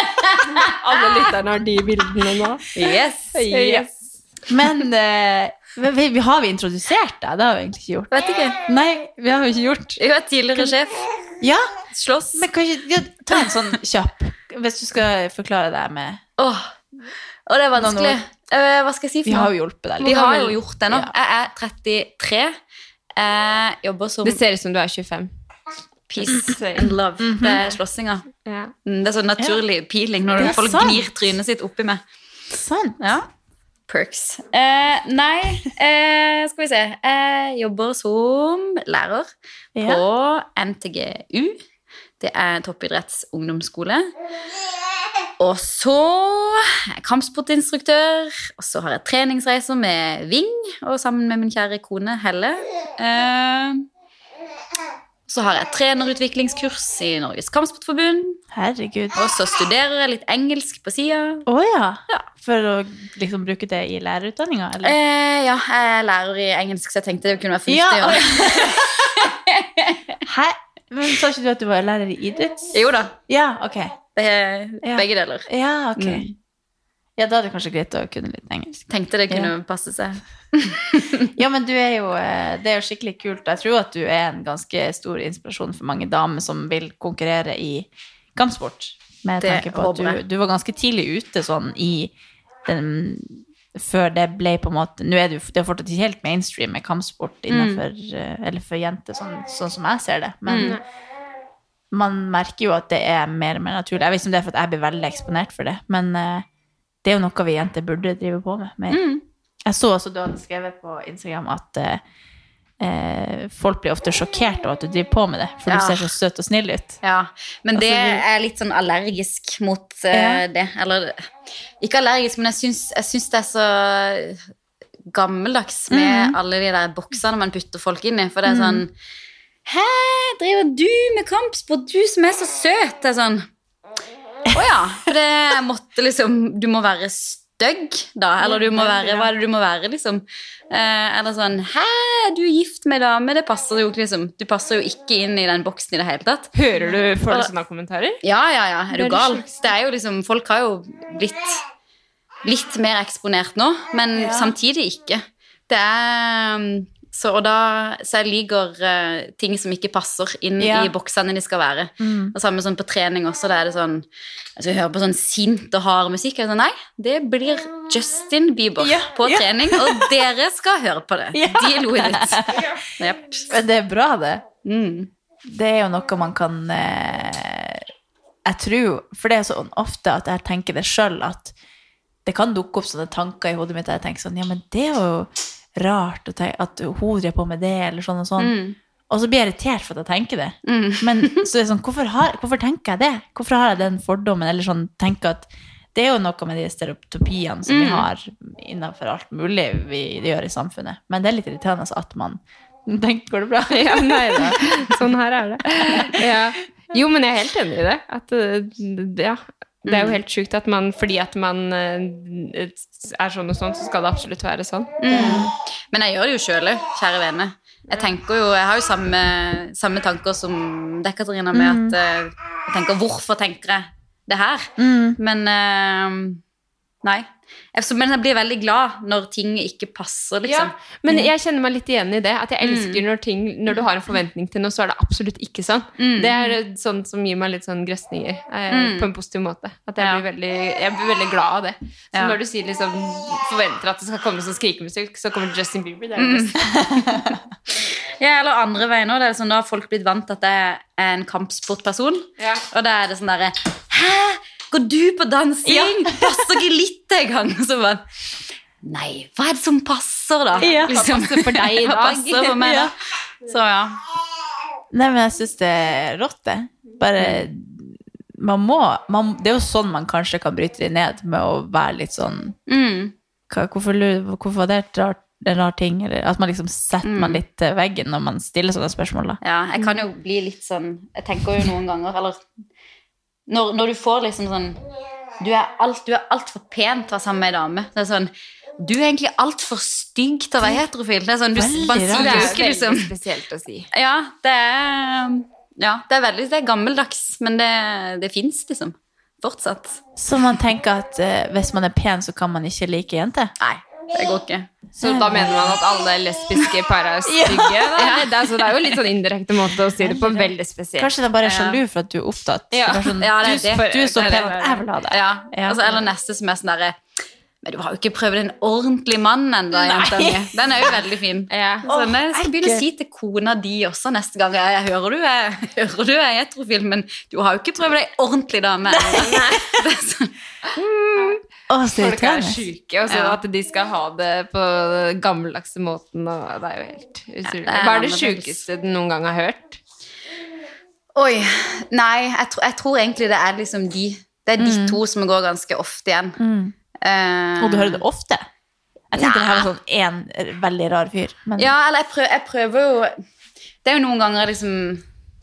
B: Alle lytterne har de bildene nå.
C: yes.
B: Yes.
A: Men eh, vi, vi, har vi introdusert deg? Det har vi egentlig ikke gjort.
C: Vet ikke.
A: Nei, vi har jo ikke gjort.
C: Jeg er tidligere sjef.
A: Ja,
C: Slåss.
A: men kan ikke ja, Ta en sånn kjapp, hvis du skal forklare deg med
C: Åh, oh. det er vanskelig. Eh, hva skal jeg si
A: Vi
C: for
A: har jo hjulpet deg
C: Vi har jo gjort det nå.
A: Ja.
C: Jeg er 33. Jeg jobber som
B: Det ser ut som du er 25.
C: peace and love. Det er slåssinga.
B: Ja.
C: Mm, Det er sånn naturlig peeling når folk
A: sant.
C: gnir trynet sitt oppi meg.
A: Sant.
C: Ja. Perks. Eh, nei, eh, skal vi se. Jeg jobber som lærer på
A: Ja.
C: NTGU. Det er toppidrettsungdomsskole. Og så kampsportinstruktør. Og så har jeg treningsreiser med Ving og sammen med min kjære kone Helle. Eh, så har jeg trenerutviklingskurs i Norges Kampsportforbund.
A: Herregud.
C: Og så studerer jeg litt engelsk på sida.
A: Oh, ja.
C: Ja.
A: For å liksom bruke det i lærerutdanninga, eller?
C: Eh, ja, jeg er lærer i engelsk, så jeg tenkte det kunne være
A: Ja,
C: fornuftig. å.
A: Hæ? Men sa ikke du at du var lærer i idretts?
C: Jo da,
A: Ja, ok.
C: det er begge deler.
A: Ja, ok.
C: Mm.
A: Ja, da er det kanskje greit å kunne litt engelsk.
C: Tenkte det kunne passe seg.
A: Ja, men du er jo, eh, det er jo skikkelig kult. Jeg tror at du er en ganske stor inspirasjon for mange damer som vil konkurrere i kampsport. Med
C: Det
A: tanke på at du, du var ganske tidlig ute sånn i den Før det ble på en måte Nå er det jo det er fortsatt ikke helt mainstream med kampsport
C: Mm.
A: innenfor mm. Eller for jenter, sånn, sånn som jeg ser det. Men
C: Mm.
A: man merker jo at det er mer og mer naturlig. Jeg vet ikke om det er for at jeg blir veldig eksponert for det, men eh, det er jo noe vi jenter burde drive på med. mer.
C: Mm.
A: Jeg så også du hadde skrevet på Instagram at eh, eh, folk blir ofte sjokkert over at du driver på med det, for
C: Ja.
A: du ser så søt og snill ut.
C: Ja, men det
A: Altså, du-
C: er litt sånn allergisk mot
A: Ja.
C: det. Eller ikke allergisk, men jeg syns, jeg syns det er så gammeldags med
A: mm.
C: alle de der boksene man putter folk inn i. For det er sånn Hæ, driver du med kampsport? Du som er så søt! Det er sånn Å ja. For det måtte liksom Du må være stygg, da. Eller du må være Hva er det du må være, liksom? Eh, eller sånn Hæ, du er gift med dame. Det passer jo ikke, liksom. Du passer jo ikke inn i den boksen i det hele tatt.
B: Hører du du sånne kommentarer?
C: Ja, ja, ja. Er du
B: det
C: gal? Det er jo liksom Folk har jo blitt litt mer eksponert nå, men samtidig ikke. Det er så, og da, så jeg liker uh, ting som ikke passer inn
A: Ja.
C: i boksene de skal være.
A: Mm.
C: Og samme sånn på trening også, da er det sånn Jeg hører på sånn sint og hard musikk. Jeg er sånn, Nei, det blir Justin Bieber
A: Ja,
C: på
A: ja.
C: trening, og dere skal høre på det.
A: Ja.
C: Deal with it. Yep.
A: Men det er bra, det.
C: Mm.
A: Det er jo noe man kan eh, Jeg tror For det er sånn ofte at jeg tenker det sjøl, at det kan dukke opp sånne tanker i hodet mitt og jeg tenker sånn Ja, men det er jo rart at hun driver på med det, eller sånn og sånn.
C: Mm.
A: Og så blir jeg irritert for at jeg tenker det.
C: Mm.
A: Men så er det sånn, hvorfor, har, hvorfor tenker jeg det? Hvorfor har jeg den fordommen? Eller sånn, tenker at det er jo noe med de stereotypiene som vi
C: Mm.
A: har innenfor alt mulig vi gjør i samfunnet. Men det er litt irriterende at man tenker, går det bra?
B: Ja, nei da. Sånn her er det. Ja. Jo, men jeg er helt enig i det. At, eh, ja, det er jo helt sjukt at man fordi at man eh, er sånn og sånn, så skal det absolutt være sånn.
C: Men jeg gjør det jo sjøl òg, kjære vene. Jeg tenker jo, jeg har jo samme, samme tanker som deg, Katarina, med at eh, jeg tenker Hvorfor tenker jeg det her?
A: Mm.
C: Men uh, Nei. Men jeg blir veldig glad når ting ikke passer, liksom.
B: Ja, men jeg kjenner meg litt igjen i det. At jeg elsker når, ting, når du har en forventning til noe, så er det absolutt ikke sånn. Det er sånn som gir meg litt sånn grøsninger eh, på en positiv måte. At jeg,
C: Ja.
B: blir veldig, jeg blir veldig glad av det. Så
C: Ja.
B: når du sier liksom forventer at det skal komme sånn skrikemusikk, så kommer Justin Bieber. Det er det beste.
C: Ja, eller andre veien òg. Sånn, nå har folk blitt vant til at jeg er en kampsportperson.
B: Ja.
C: Og da er det sånn derre Hæ, går du på dansing? Passer ikke litt engang? Og så bare Nei, hva er det som passer, da?
A: Ja.
B: Hva passer for deg i
C: Hva
B: dag?
C: passer for meg, da? Så ja.
A: Nei, men jeg syns det er rått, det. Bare Man må man, Det er jo sånn man kanskje kan bryte det ned, med å være litt sånn
C: Mm.
A: hva, hvorfor, hvorfor var det et rart, en rar ting? Eller at man liksom setter man litt til veggen når man stiller sånne spørsmål, da.
C: Ja, jeg kan jo bli litt sånn Jeg tenker jo noen ganger Eller når, når du får liksom sånn Du er alt, du altfor pen til å være sammen med ei dame. Det er sånn Du er egentlig altfor stygg til å være heterofil. Det er sånn, du,
A: Veldig rart.
B: Det er veldig
C: liksom
B: spesielt å si.
C: Ja, det er Ja, det er veldig Det er gammeldags, men det, det fins liksom. Fortsatt.
A: Så man tenker at uh, hvis man er pen, så kan man ikke like jenter?
C: Nei, det går ikke.
B: Så da mener man at alle lesbiske par er stygge? Da? Det, er, så det er jo litt sånn indirekte måte å si det på. Veldig spesielt.
A: Kanskje det er bare er
C: Ja.
A: sjalu for at du er opptatt?
B: Ja.
A: Sånn,
C: Ja, det er
A: du,
C: det.
A: du er så pen at jeg vil ha det.
C: Ja,
A: Ja.
C: Altså, eller neste som er sånn derre Men du har jo ikke prøvd en ordentlig mann ennå, jenta mi. Den er jo veldig fin.
B: Ja.
C: Så jeg skal begynne å si til kona di også neste gang. Jeg, jeg hører du er, hører du er heterofil, men du har jo ikke prøvd ei ordentlig dame. Nei. Det er sånn,
A: Mm. så
B: Folk er sjuke, og så
C: Ja.
B: at de skal ha det på gammeldagse måten. Og det er jo helt utrolig. Hva er det sjukeste du noen gang har hørt?
C: Oi. Nei, jeg, tror- jeg tror egentlig det er liksom de Det er de
B: Mm.
C: to som går ganske ofte igjen.
A: Mm.
C: Eh,
A: Og du hører det ofte? Jeg tenkte det her var sånn én veldig rar fyr. Men
C: Ja, eller jeg prøver, jeg prøver jo Det er jo noen ganger liksom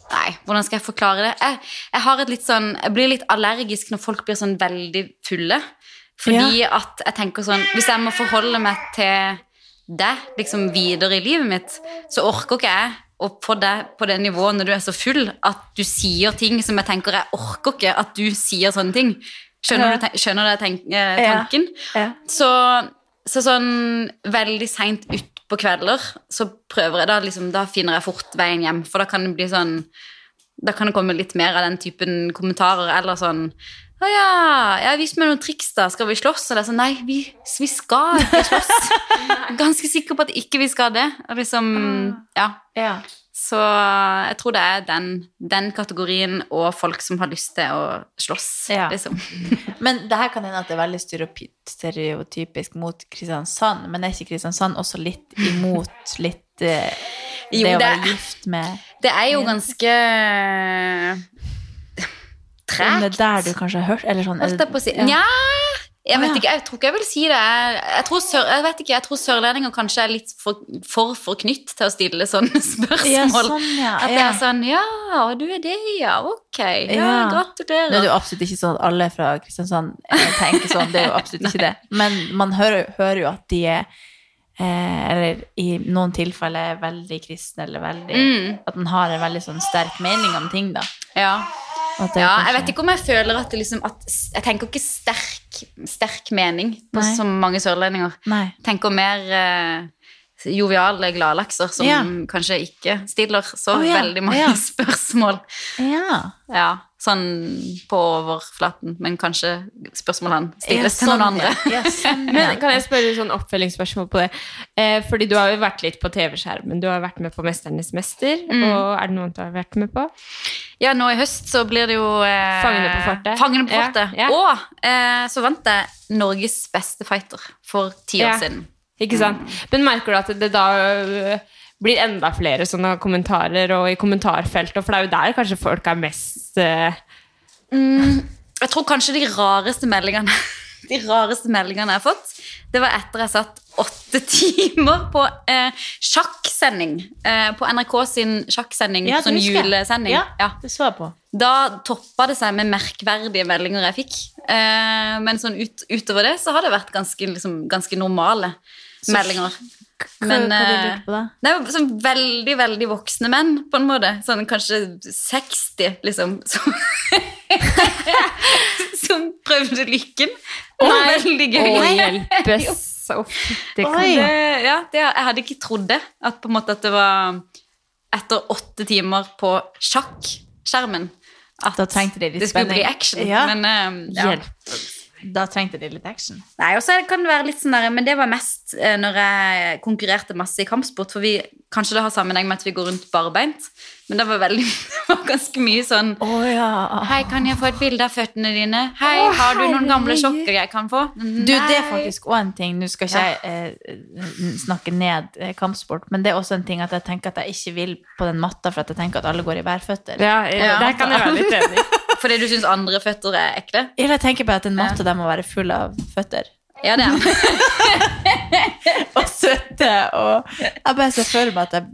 C: Nei, hvordan skal jeg forklare det? Jeg, jeg har et litt sånn Jeg blir litt allergisk når folk blir sånn veldig fulle. Fordi at jeg tenker sånn Hvis jeg må forholde meg til deg liksom videre i livet mitt, så orker ikke jeg å få deg på det nivået når du er så full at du sier ting som jeg tenker Jeg orker ikke at du sier sånne ting. Skjønner
A: Ja.
C: du, skjønner du tenk, eh,
A: Ja.
C: tanken?
A: Ja.
C: Så, så sånn veldig seint utpå kvelder så prøver jeg da liksom, Da finner jeg fort veien hjem, for da kan det bli sånn Da kan det komme litt mer av den typen kommentarer, eller sånn å ja, ja, vis meg noen triks, da. Skal vi slåss? Og det er sånn, nei, vi, vi skal ikke slåss. Ganske sikker på at ikke vi skal det. Og liksom, ja.
A: Ja.
C: Så jeg tror det er den, den kategorien og folk som har lyst til å slåss,
A: Ja.
C: liksom.
A: Men det her kan hende at det er veldig stereotypisk mot Kristiansand, men er ikke Kristiansand også litt imot litt uh, det
C: Jo,
A: å være
C: er-
A: gift med
C: Det er jo ganske
A: Om det er der du kanskje har hørt Eller sånn
C: Holdt
A: det-
C: jeg på å si. Nja, jeg vet ikke. Jeg tror ikke jeg vil si det. Jeg, tror, sør, jeg vet ikke, jeg tror sørlendinger kanskje er litt for, for forknytt til å stille sånne spørsmål.
A: Ja, sånn, ja.
C: At det er sånn Ja, du er det, ja. Ok. Ja,
A: Ja.
C: gratulerer.
A: Nå er det jo absolutt ikke sånn at alle fra Kristiansand eh, tenker sånn, det er jo absolutt ikke det. Men man hører, hører jo at de er eh, Eller i noen tilfeller er veldig kristne, eller veldig
C: Mm.
A: At man har en veldig sånn sterk mening om ting, da.
C: Ja.
A: Er
C: ja, jeg vet ikke om jeg føler at det liksom at, Jeg tenker ikke sterk, sterk mening på
A: Nei.
C: så mange sørlendinger.
A: Nei.
C: Jeg tenker mer uh, joviale gladlakser som
A: Ja.
C: kanskje ikke stiller så
A: oh, ja.
C: veldig mange
A: Ja.
C: spørsmål.
A: Ja.
C: Ja, sånn på overflaten, men kanskje spørsmålene stilles
A: yes,
C: til noen
A: sånn,
C: andre.
A: Ja. Ja, sånn, ja.
B: Men kan jeg spørre sånn oppfølgingsspørsmål på det? Eh, fordi du har jo vært litt på TV-skjermen. Du har vært med på 'Mesternes mester'.
C: Mm.
B: Og er det noe annet du har vært med på?
C: Ja, nå i høst så blir det jo eh,
B: Fangene på fortet.
C: Fangene på
B: Ja,
C: fortet.
B: ja.
C: Og eh, så vant jeg Norges beste fighter for ti år
B: Ja.
C: siden.
B: Ikke sant? Men merker du at det da øh, blir enda flere sånne kommentarer og i kommentarfeltet? For det er jo der kanskje folk er mest øh,
C: Jeg tror kanskje de rareste meldingene De rareste meldingene jeg har fått, det var etter jeg satt åtte timer på eh, sjakksending. Eh, på NRK sin sjakksending,
A: Ja,
C: sånn julesending.
A: Ja,
C: Ja.
A: det så jeg på.
C: Da toppa det seg med merkverdige meldinger jeg fikk. Eh, men sånn ut, utover det så har det vært ganske, liksom, ganske normale meldinger. Men,
A: hva du
C: eh,
A: på da?
C: Det var sånn veldig, veldig voksne menn, på en måte. Sånn kanskje 60, liksom. Som, som prøvde lykken.
B: Nei.
C: veldig gøy.
B: Å, hjelpes! Det kan,
A: Oi.
C: Det, ja, det, jeg hadde ikke trodd det. At på en måte at det var etter åtte timer på sjakkskjermen at det skulle bli action.
A: Ja.
C: Men eh, ja.
B: Hjelp.
A: Da trengte de litt action.
C: Nei, og så kan det være litt sånn der, Men det var mest eh, når jeg konkurrerte masse i kampsport. For vi, kanskje det har sammenheng med at vi går rundt barbeint. Men det var, veldig, det var ganske mye sånn
A: oh, ja.
C: Hei, kan jeg få et bilde av føttene dine? Hei, har du noen gamle sjokker jeg kan få?
A: Du, det er faktisk òg en ting. Nå skal ikke jeg eh, snakke ned eh, kampsport, men det er også en ting at jeg tenker at jeg ikke vil på den matta for at jeg tenker at alle går i bærføtter.
B: Ja,
C: Ja.
B: der kan jeg være litt enig.
C: Fordi du syns andre føtter er ekle?
A: Jeg tenker på at en matte der må være full av føtter.
C: Ja, det er
A: Og søte og Jeg bare ser for meg at jeg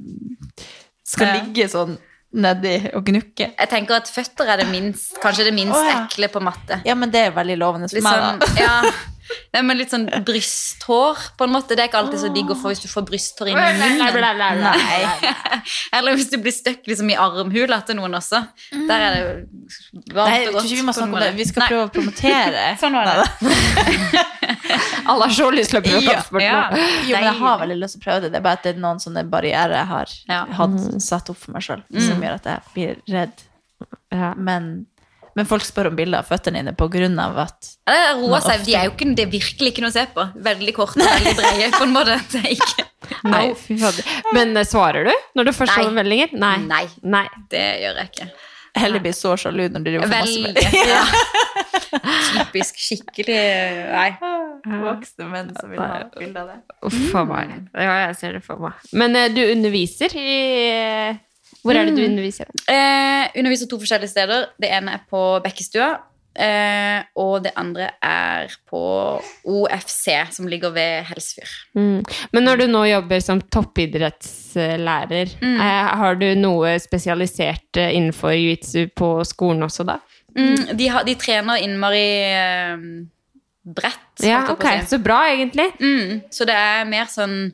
A: skal
C: Ja.
A: ligge sånn nedi og gnukke.
C: Jeg tenker at føtter er det minst, kanskje det minst
A: oh, ja.
C: ekle på matte.
A: Ja, men det er veldig lovende for
C: liksom,
A: meg, da.
C: ja, Nei, men litt sånn brysthår, på en måte. Det er ikke alltid så digg å få hvis du får brysthår inn i munnen.
A: Nei.
C: Eller hvis du blir støkk liksom, i armhula til noen også. Der er det
A: Nei,
C: varmt
A: jeg
C: og godt.
A: ikke vi må snakke om det. Vi skal
C: Nei,
A: prøve å promotere.
C: Sånn var det.
B: Alle har så lyst til å prøve
A: Ja,
B: kampsport
C: ja.
A: Jo, men jeg har veldig lyst til å prøve det. Det er bare at det er noen sånne barrierer jeg har
C: Ja.
A: hatt satt opp for meg sjøl, som gjør at jeg blir redd.
B: Ja.
A: Men, men folk spør om bilder av føttene dine av at
C: roer seg.
A: ofte-
C: De er jo ikke, det er virkelig ikke noe å se på. Veldig korte, veldig brede, på en måte. Det er ikke
B: Nei, fy fader. Men eh, svarer du når du først får meldinger? Nei.
C: Nei,
B: Nei.
C: det gjør jeg ikke.
A: Heller blir så sjalu når de for masse meldinger.
C: Ja. Typisk skikkelig Nei.
A: Voksne menn som vil ha bilde av det.
B: Uff a meg. Ja, jeg ser det for meg. Men eh, du underviser i eh, Hvor er det du underviser?
C: Eh, underviser to forskjellige steder. Det ene er på Bekkestua. Eh, og det andre er på OFC, som ligger ved Helsfyr.
B: Mm. Men når du nå jobber som toppidrettslærer, eh, har du noe spesialisert eh, innenfor jiu-jitsu på skolen også da?
C: Mm, de, har, de trener innmari eh, bredt.
B: Ja, ok.
C: si.
B: Så bra, egentlig.
C: Mm, så det er mer sånn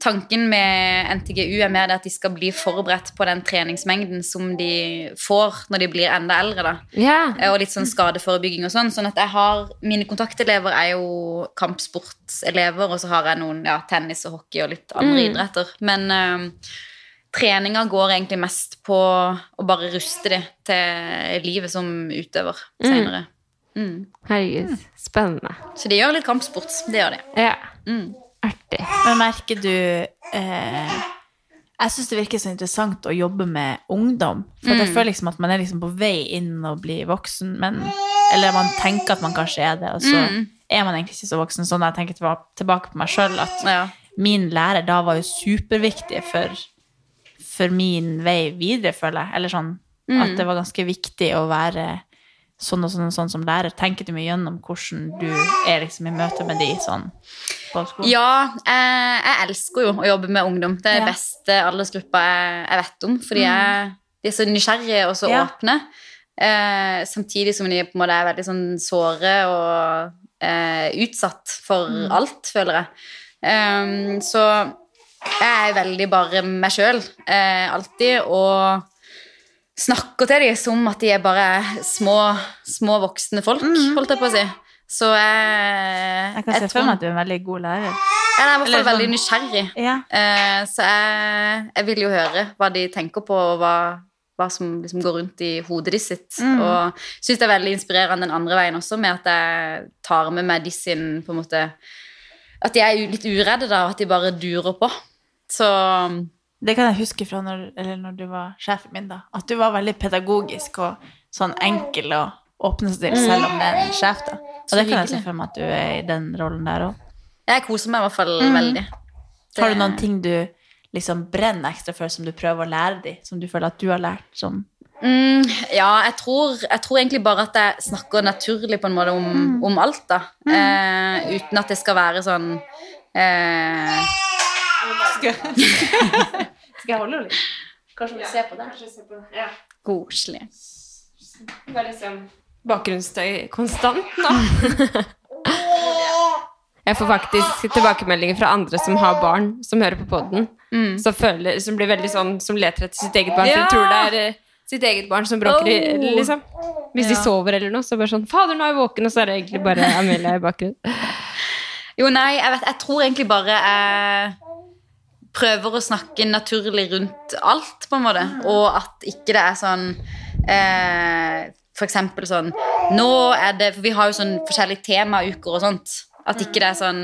C: Tanken med NTGU er mer det at de skal bli forberedt på den treningsmengden som de får når de blir enda eldre. da.
B: Ja.
C: Og litt sånn skadeforebygging og sånn. Sånn at jeg har Mine kontaktelever er jo kampsportselever, og så har jeg noen ja, tennis og hockey og litt andre
B: Mm.
C: idretter. Men uh, treninga går egentlig mest på å bare ruste dem til livet som utøver senere. Mm.
B: Herregud, spennende.
C: Så de gjør litt kampsport. Det gjør de.
B: Ja,
C: Mm.
B: Artig.
A: Men merker du eh, Jeg syns det virker så interessant å jobbe med ungdom. For mm. jeg føler liksom at man er liksom på vei inn og bli voksen, men Eller man tenker at man kanskje er det, og så er man egentlig ikke så voksen. Sånn jeg tenker tilbake på meg sjøl, at
C: Ja.
A: min lærer da var jo superviktig for, for min vei videre, føler jeg. Eller sånn at det var ganske viktig å være sånn og sånn sånn som lærer. Tenker du mye gjennom hvordan du er liksom i møte med de sånn på skolen?
C: Ja, jeg, jeg elsker jo å jobbe med ungdom. Det er
A: Ja.
C: beste aldersgruppa jeg, jeg vet om. Fordi jeg, de er så nysgjerrige og så
A: Ja.
C: åpne. Eh, samtidig som de på en måte er veldig sånn såre og eh, utsatt for alt, føler jeg. Um, så jeg er veldig bare meg sjøl eh, alltid, og snakker til dem som at de er bare små, små voksne folk, holdt jeg på å si. Så jeg
A: Jeg kan se for meg at du er en veldig god lærer.
C: jeg er i hvert fall veldig
A: sånn-
C: nysgjerrig.
A: Ja.
C: Eh, så jeg, jeg vil jo høre hva de tenker på, og hva, hva som liksom går rundt i hodet de sitt.
A: Mm.
C: Og syns det er veldig inspirerende den andre veien også, med at jeg tar med meg de sin på en måte At de er litt uredde, da, og at de bare durer på. Så
A: Det kan jeg huske fra når, eller når du var sjefen min, da. At du var veldig pedagogisk og sånn enkel å åpne seg til, selv om det er en sjef, da. Og det kan jeg se for meg at du er i den rollen der òg.
C: jeg koser meg i hvert fall veldig.
A: Har du noen ting du liksom brenner ekstra for, som du prøver å lære dem, som du føler at du har lært som
C: Mm, ja, jeg tror, jeg tror egentlig bare at jeg snakker naturlig på en måte om, om alt, da. Eh, uten at det skal være sånn eh,
A: Skal jeg holde litt? Kanskje vi ser på det?
C: koselig.
B: Bare liksom bakgrunnsstøy konstant nå. Jeg får faktisk tilbakemeldinger fra andre som har barn, som hører på podden, som, som blir veldig sånn, som leter etter sitt eget barn,
C: Ja.
B: som tror det er eh, sitt eget barn som bråker, i-
C: Oh.
B: liksom. Hvis de sover eller noe, så bare sånn, fader, nå er jeg våken, og så er det egentlig bare Amelia i bakgrunnen.
C: Jo, nei, jeg, vet, jeg tror egentlig bare jeg prøver å snakke naturlig rundt alt, på en måte. Og at ikke det er sånn eh, For eksempel sånn Nå er det For vi har jo sånn forskjellige temauker og sånt. At ikke det er sånn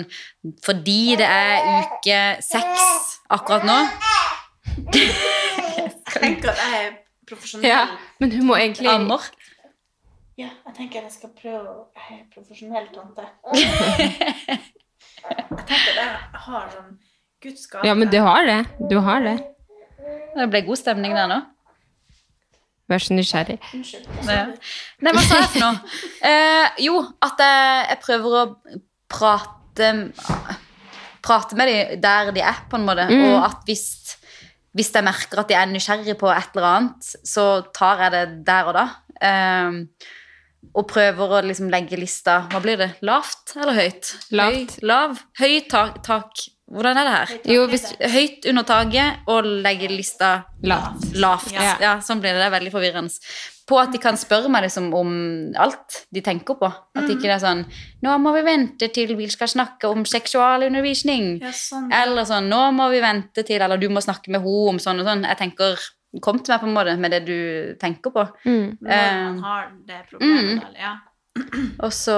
C: Fordi det er uke seks akkurat nå.
A: Tenk at jeg er profesjonell.
B: Ja, men hun må egentlig...
C: Ammer.
A: Ja, jeg tenker jeg skal prøve å Jeg er profesjonell tante. jeg tenker at jeg har sånn Guds gave.
B: Ja, men du har det. Du har det.
C: Det ble god stemning der nå.
B: Vær så nysgjerrig.
A: Unnskyld.
C: Nei, hva sa jeg for noe? Eh, jo, at jeg, jeg prøver å prate Prate med dem der de er, på en måte. Og at hvis, hvis jeg merker at de er nysgjerrig på et eller annet, så tar jeg det der og da. Eh, og prøver å liksom legge lista Hva blir det? Lavt eller høyt?
B: Lavt.
C: Høy, lav. Høy tak, tak. Hvordan er det her?
B: Jo, hvis...
C: Høyt under taket og legge lista
B: Lavt.
C: lavt.
B: Ja.
C: Ja. sånn blir det. Det er veldig forvirrende. På at de kan spørre meg liksom om alt de tenker på. At ikke det er sånn Nå må vi vente til vi skal snakke om seksualundervisning.
A: Ja, sånn.
C: Eller sånn Nå må vi vente til Eller du må snakke med henne om sånn og sånn. Jeg tenker Kom til meg på en måte med det du tenker på.
B: Mm.
A: Når man har det problemet, eller? Ja.
C: Og så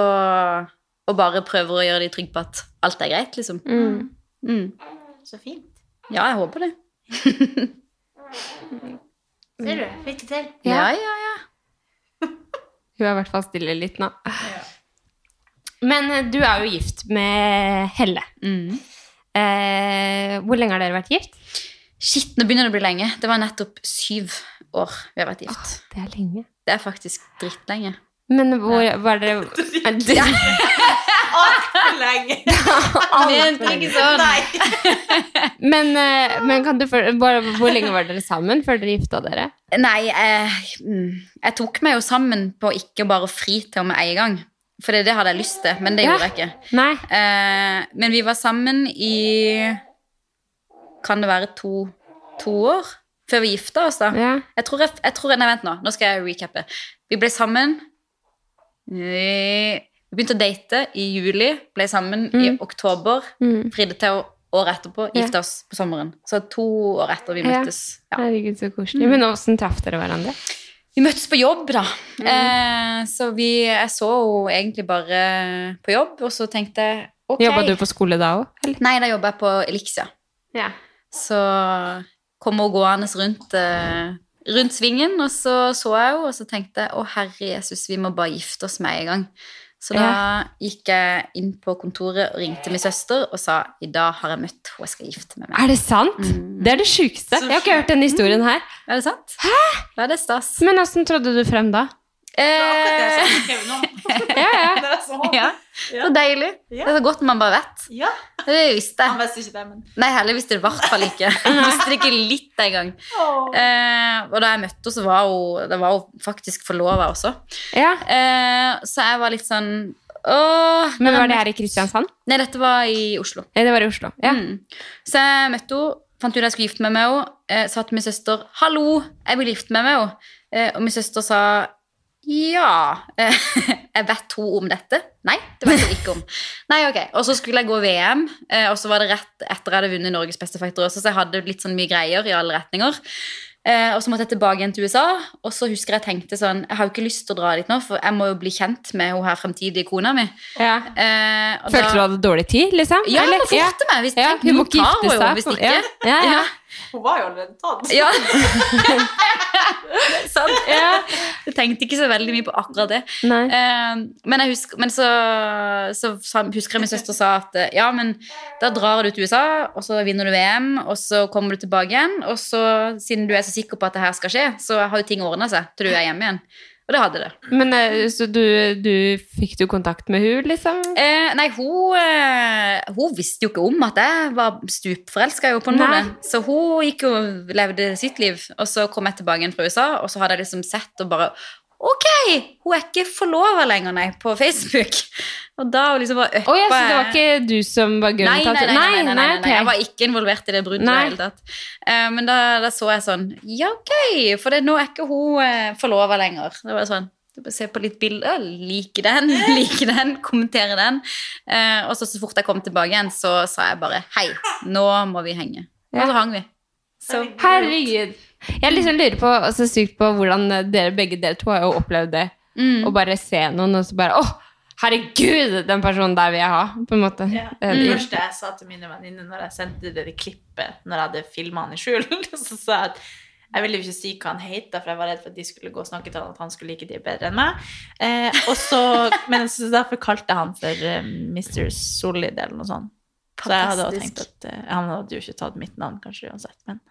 C: Og bare prøver å gjøre de trygge på at alt er greit, liksom.
B: Mm.
C: Mm.
A: Så fint.
C: Ja, jeg håper det.
A: Ser du? Fikk det til.
C: Ja, ja, ja.
B: Hun er i hvert fall stille litt nå. Men eh, du er jo gift med Helle.
C: Mm.
B: Eh, hvor lenge har dere vært gift?
C: Shit, nå begynner det å bli lenge. Det var nettopp syv år vi har vært gift.
B: Det er lenge.
C: Det er faktisk drittlenge.
B: Men hvor var dere
A: Lenge.
C: Mente ikke sånn.
B: men, eh, men kan du for, bare, hvor lenge var dere sammen før dere gifta dere?
C: Nei, jeg, mm, jeg tok meg jo sammen på ikke bare fri til med en gang. For det hadde jeg lyst til, men det
B: Ja.
C: gjorde jeg ikke.
B: Nei.
C: Eh, men vi var sammen i Kan det være to, to år? Før vi gifta oss, da.
B: Ja.
C: Jeg tror jeg, jeg tror, Nei, vent nå. Nå skal jeg recappe. Vi ble sammen Vi begynte å date i juli, ble sammen i oktober.
B: Mm.
C: Fridde til året etterpå
B: Ja.
C: gifta oss på sommeren. Så to år etter vi
B: Ja.
C: møttes. Ja.
B: Herregud, så koselig. Men åssen traff dere hverandre?
C: Vi møttes på jobb, da.
B: Mm.
C: Eh, så vi, jeg så henne egentlig bare på jobb, og så tenkte jeg ok.
B: Jobba du på skole da òg.
C: Nei, da jobba jeg på Elixia.
B: Ja.
C: Så kom hun gående rundt, eh, rundt svingen, og så så jeg henne, og så tenkte jeg å herre Jesus, vi må bare gifte oss med en gang. Så da gikk jeg inn på kontoret og ringte min søster og sa i dag har jeg møtt henne jeg skal gifte meg med.
B: Er det sant?
C: Mm.
B: Det er det sjukeste. Jeg har ikke hørt denne historien her.
C: Er det sant? Hæ? Det er stas.
B: Men åssen trådte du frem da?
C: Eh,
B: Ja, ja.
C: ja, så deilig. Det er så godt man bare vet.
A: Ja,
C: Det visste
A: Han
C: jeg.
A: visste ikke det, men
C: Nei, heller visste det i hvert fall ikke. Hun visste det ikke litt engang. Eh, og da jeg møtte henne, så var hun, var hun faktisk forlova også.
B: ja.
C: Eh, så jeg var litt sånn Åh,
B: Men var det her i Kristiansand?
C: Nei, dette var i Oslo.
B: Nei, det var i Oslo. Ja.
C: Mm. Så jeg møtte henne, fant ut jeg skulle gifte meg med henne, eh, sa til min søster 'hallo, jeg vil gifte meg med henne'. Eh, og min søster sa ja Jeg vet hun om dette? Nei, det vet hun ikke om. Nei, ok. Og så skulle jeg gå VM, eh, og så var det rett etter jeg hadde vunnet Norges beste fighter også, så jeg hadde litt sånn mye greier i alle retninger. Eh, og så måtte jeg tilbake igjen til USA, og så husker jeg tenkte sånn Jeg har jo ikke lyst til å dra dit nå, for jeg må jo bli kjent med hun her fremtidige kona mi.
B: Ja.
C: Eh,
B: Følte
C: da-
B: du hadde dårlig tid, liksom?
C: Ja, jeg må forte meg. Hvis
B: Ja,
C: tenk,
B: hun må gifte seg.
C: hvis ikke.
B: Ja, ja, ja.
A: Hun var jo allerede tatt.
C: Ja. Sant.
B: Ja.
C: Jeg tenkte ikke så veldig mye på akkurat det.
B: Nei.
C: Eh, men jeg husker, men så, så husker jeg min søster sa at eh, ja, men da drar du til USA, og så vinner du VM, og så kommer du tilbake igjen, og så, siden du er så sikker på at det her skal skje, så har jo ting ordna seg til du er hjemme igjen. Og det hadde det.
B: Men eh, så du, du fikk du kontakt med hun, liksom?
C: Eh, nei, hun, eh, hun visste jo ikke om at jeg var stupforelska på noen. Så hun gikk jo levde sitt liv. Og så kom jeg tilbake igjen fra USA, og så hadde jeg liksom sett og bare Ok, hun er ikke forlova lenger, nei, på Facebook. Og da liksom bare
B: Å ja, så det var ikke du som var grunnen til
C: nei,
B: at
C: nei, nei, nei, nei, nei. Jeg var ikke involvert i det bruddet i det hele tatt. Eh, men da, da så jeg sånn Ja, ok, for det, nå er ikke hun uh, forlova lenger. Det var sånn Se på litt bilder, like den, like den, kommentere den. Eh, og så så fort jeg kom tilbake igjen, så sa jeg bare hei, nå må vi henge.
B: Ja.
C: Og så hang vi. Så
B: Herregud. Jeg liksom lurer på så sykt på hvordan dere begge dere to har jo opplevd det.
C: mm.
B: Å bare se noen, og så bare Å, herregud, den personen der vil jeg ha. På en måte.
A: Ja.
B: Eh,
A: Det
B: det-
A: første jeg sa til mine venninner når jeg sendte det klippet når jeg hadde filma han i skjul, så sa jeg at jeg ville jo ikke si hva han het, for jeg var redd for at de skulle gå og snakke til han at han skulle like de bedre enn meg. Eh, og så, men så derfor kalte jeg han for eh, Mr. Solid eller noe sånt. Så jeg hadde også tenkt at uh, Han hadde jo ikke tatt mitt navn, kanskje uansett, men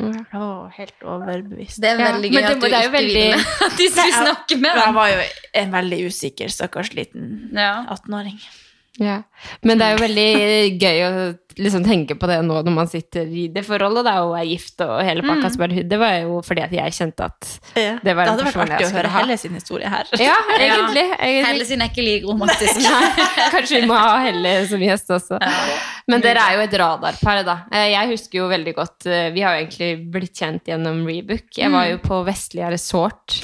B: Ja.
A: jeg helt overbevist.
C: det er veldig
B: men
C: gøy
B: det-
C: at du
B: jo
C: ikke
B: veldig-
C: vil at de skulle snakke med
A: Jeg var jo en veldig usikker, stakkars liten
C: Ja.
A: 18-åring.
B: Ja. Men det er jo veldig gøy å liksom tenke på det nå når man sitter i det forholdet da, og er gift og hele pakka.
C: Mm.
B: bare, Det var jo fordi at jeg kjente at
A: Det,
B: Det var en
A: hadde vært artig å høre
B: ha.
A: Helle sin historie her.
B: Ja, egentlig.
C: Helle
B: egentlig.
C: sin er ikke like romantisk.
B: Kanskje vi må ha Helle som gjest også. Men dere er jo et radarpar, da. Eh, Jeg husker jo veldig godt eh, Vi har jo egentlig blitt kjent gjennom Rebook. Jeg var jo på Vestlia Resort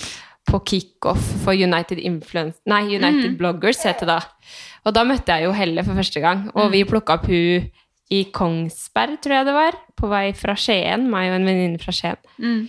B: på kickoff for United Influence Nei, United Bloggers heter det da. Og da møtte jeg jo Helle for første gang, og vi plukka opp hun i Kongsberg, tror jeg det var, på vei fra Skien, meg og en venninne fra Skien.
C: Mm.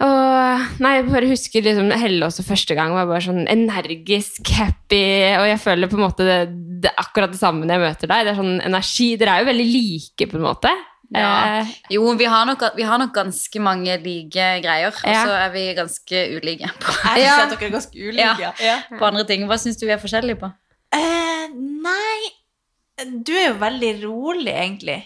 B: Og nei, jeg bare husker liksom Helle også første gang var bare sånn energisk, happy, og jeg føler på en måte det, det akkurat det samme når jeg møter deg. Det er sånn energi. Dere er jo veldig like, på en måte.
C: Ja.
B: Eh,
C: Jo, vi har, nok, vi har nok ganske mange like greier, og
B: Ja.
C: så er vi ganske ulike på,
B: Ja.
A: ganske ulike.
C: Ja. på andre ting. Hva syns du vi er forskjellige på?
A: Eh, nei Du er jo veldig rolig, egentlig.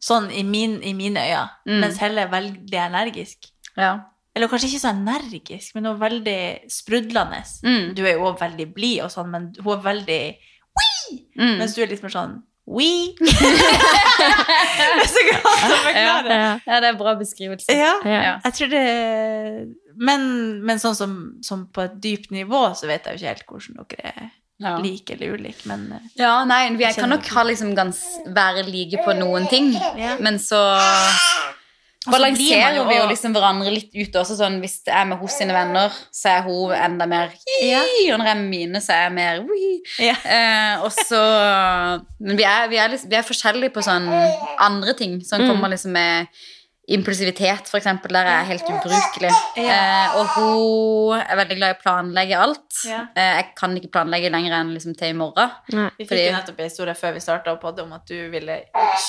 A: Sånn i, min, i mine øyne.
C: Mm.
A: Mens Helle er veldig energisk.
C: Ja.
A: Eller kanskje ikke så energisk, men hun er veldig sprudlende.
C: Mm.
A: Du er jo også veldig blid og sånn, men hun er veldig
C: Mm.
A: Mens du er litt mer sånn We. det er så godt å forklare.
B: ja.
C: ja, det er bra beskrivelse.
A: Ja.
C: Ja.
A: Jeg tror det Men, men sånn som, som på et dypt nivå, så vet jeg jo ikke helt hvordan dere er
C: Ja.
A: like eller ulike, men eh,
C: Ja, nei,
A: Jeg
C: kan nok ha liksom gans, være like på noen ting,
A: Ja.
C: men så balanserer
A: jo
C: vi jo liksom hverandre litt ut også. Sånn, hvis jeg er med hos sine venner, så er hun enda mer
A: Ja.
C: og når jeg er mine, så er jeg mer.
A: Ja.
C: Eh, og så Men vi er, vi, er liksom, vi er forskjellige på sånn andre ting. Sånn kommer liksom med impulsivitet, eksempel, der er helt ubrukelig. Eh, og hun er veldig glad i å planlegge alt.
A: Ja.
C: Eh, jeg kan ikke planlegge lenger enn liksom til i morgen.
B: Nei.
A: Vi fikk
C: Fordi-
A: jo nettopp en historie før vi starta på det om at du ville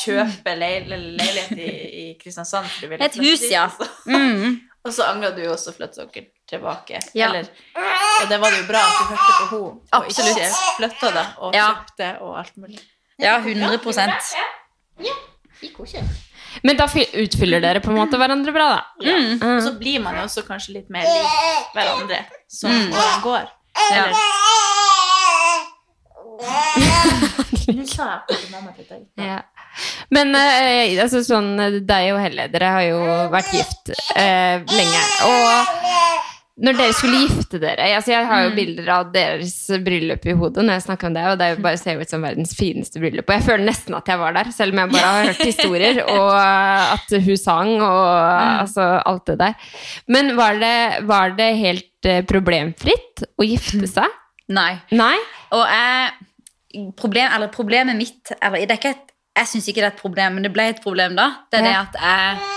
A: kjøpe leil leilighet i, i Kristiansand. du ville
C: Et hus, ja. Mm.
A: Og så angra du jo også å flytte dere tilbake.
C: Ja.
A: Eller, og det var det jo bra at du hørte på henne og
C: Absolutt.
A: ikke flytta det og
C: Ja.
A: kjøpte og alt mulig.
C: Ja, 100
B: Men da utfyller dere på en måte hverandre bra, da.
A: Ja.
C: Mm.
A: Og så blir man jo også kanskje litt mer lik hverandre som årene går.
C: Ja.
A: Eller Nå sa jeg akkurat mamma til deg.
B: Ja. Men eh, altså, sånn, deg og Helle, dere har jo vært gift eh, lenge. Og når dere skulle gifte dere altså Jeg har jo bilder av deres bryllup i hodet når jeg snakker om det, og det er jo bare ser ut som verdens fineste bryllup. Og jeg føler nesten at jeg var der, selv om jeg bare har hørt historier, og at hun sang og altså, alt det der. Men var det, var det helt eh, problemfritt å gifte seg?
C: Nei.
B: Nei?
C: Og jeg problem, eller Problemet mitt eller, det er ikke et, Jeg syns ikke det er et problem, men det ble et problem da. Det er det at jeg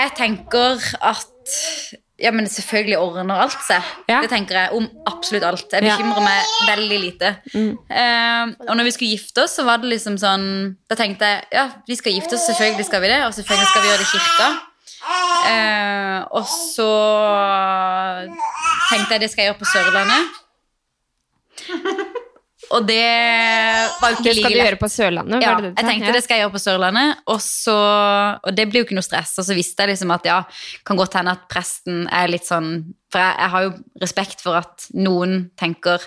C: Jeg tenker at Ja, men selvfølgelig ordner alt seg.
B: Ja.
C: Det tenker jeg om absolutt alt. Jeg
B: Ja.
C: bekymrer meg veldig lite.
B: Mm.
C: Uh, og når vi skulle gifte oss, så var det liksom sånn Da tenkte jeg ja, vi skal gifte oss, selvfølgelig skal vi det, og selvfølgelig skal vi gjøre det i kirka. Uh, og så tenkte jeg det skal jeg gjøre på Sørlandet. Og det var jo ikke
B: Det skal du gjøre på Sørlandet?
C: Ja, jeg tenkte
B: Ja.
C: det skal jeg gjøre på Sørlandet, og, så, og det blir jo ikke noe stress. Og så visste jeg liksom at ja, kan godt hende at presten er litt sånn For jeg, jeg har jo respekt for at noen tenker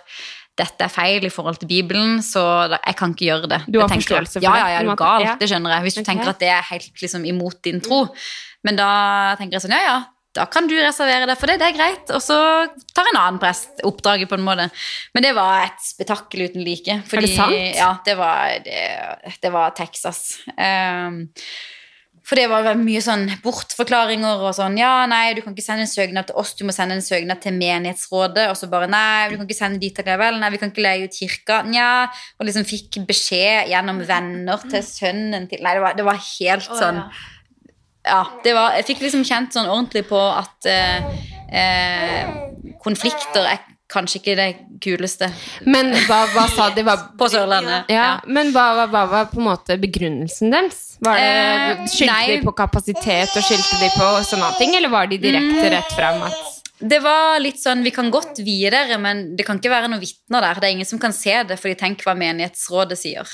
C: dette er feil i forhold til Bibelen, så jeg kan ikke gjøre det.
B: Du har forståelse for
C: ja,
B: det,
C: Ja, ja,
B: en
C: er du gal? Det skjønner jeg. Hvis du
B: okay.
C: tenker at det er helt liksom imot din tro. Men da tenker jeg sånn, ja, ja, da kan du reservere deg for det, det er greit. Og så tar en annen prest oppdraget på en måte. Men det var et spetakkel uten like. Fordi,
B: det sant?
C: Ja, det var, det, det var Texas. Um, for det var mye sånn bortforklaringer og sånn Ja, nei, du kan ikke sende en søknad til oss, du må sende en søknad til menighetsrådet. Og så bare Nei, du kan ikke sende dit allikevel. Nei, vi kan ikke leie ut kirka. Nja. Og liksom fikk beskjed gjennom venner til sønnen til Nei, det var, det var helt
A: sånn
C: sånn
A: ja.
C: Ja, det var, jeg fikk liksom kjent sånn ordentlig på at eh, eh, konflikter er kanskje ikke det kuleste
B: Men hva, hva sa de? Var,
C: på Sørlandet.
B: ja, men hva, hva, hva var på en måte begrunnelsen deres? Var det,
C: Eh,
B: skyldte
C: nei.
B: de på kapasitet og skyldte de på sånne ting, eller var de direkte rett fram at
C: Det var litt sånn, Vi kan godt vie dere, men det kan ikke være noen vitner der. Det er ingen som kan se det, for de tenk hva menighetsrådet sier.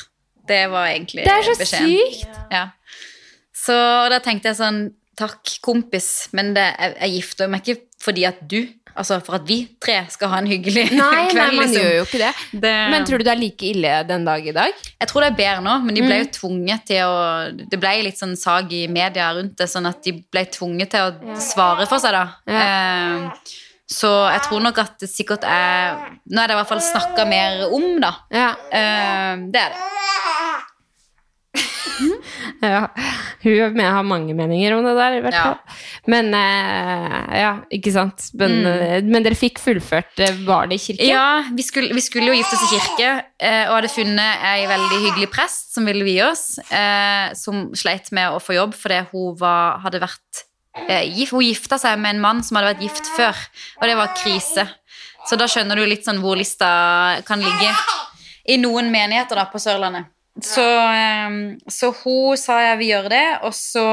C: Det var egentlig
B: Det er så
C: beskjeden.
B: sykt!
C: Ja. Så da tenkte jeg sånn Takk, kompis, men det, jeg, jeg gifter meg ikke fordi at du Altså for at vi tre skal ha en hyggelig
B: Nei, nei,
C: kveld.
B: man
C: liksom.
B: gjør jo ikke det.
C: Det-
B: Men tror du det er like ille den dag i dag?
C: Jeg tror det er bedre nå, men de ble jo
B: Mm.
C: tvunget til å Det ble litt sånn sag i media rundt det, sånn at de ble tvunget til å svare for seg, da. Eh, så jeg tror nok at det sikkert er Nå er det i hvert fall snakka mer om, da.
B: Ja.
C: Eh, det er det.
B: ja. Hun har mange meninger om det der, i hvert
C: Ja.
B: Men eh, ja, ikke sant. Men,
C: Mm.
B: eh, men dere fikk fullført. Var det i kirken?
C: Ja, vi skulle, vi skulle jo gifte oss i kirke, eh, og hadde funnet ei veldig hyggelig prest som ville vie oss, eh, som sleit med å få jobb fordi hun var, hadde vært eh, gift, Hun gifta seg med en mann som hadde vært gift før, og det var krise. Så da skjønner du litt sånn hvor lista kan ligge i noen menigheter da på Sørlandet. Så, eh, så hun sa jeg vil gjøre det, og så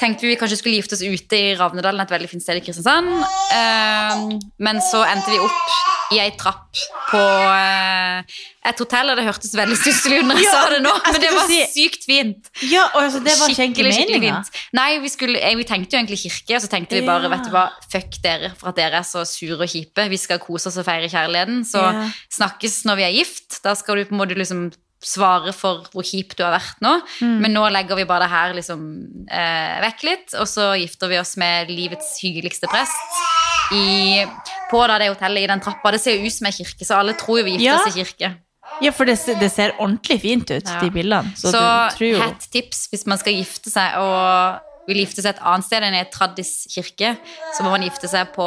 C: tenkte vi vi kanskje skulle gifte oss ute i Ravnedalen, et veldig fint sted i Kristiansand. Eh, men så endte vi opp i ei trapp på eh, et hotell, og det hørtes veldig stusslig ut når jeg
A: Ja,
C: sa det nå, men det var
A: si-
C: sykt fint.
A: Ja, altså, det var skikkelig, skikkelig
C: fint. Nei, vi, skulle, eh, vi tenkte jo egentlig kirke, og så tenkte vi bare,
A: Ja.
C: vet du hva, fuck dere for at dere er så sure og kjipe. Vi skal kose oss og feire kjærligheten, så snakkes når vi er gift. Da skal du på en måte liksom svare for hvor kjip du har vært nå.
A: Mm.
C: Men nå legger vi bare det her liksom eh, vekk litt, og så gifter vi oss med livets hyggeligste prest i, på da det hotellet i den trappa. Det ser jo ut som en kirke, så alle tror jo vi gifter
A: Ja.
C: oss i kirke.
A: Ja, for det, det ser ordentlig fint ut,
C: Ja.
A: de bildene. Så,
C: Så,
A: du tror jo
C: hett tips hvis man skal gifte seg og vil gifte seg et annet sted enn i et Traddis kirke, så må man gifte seg på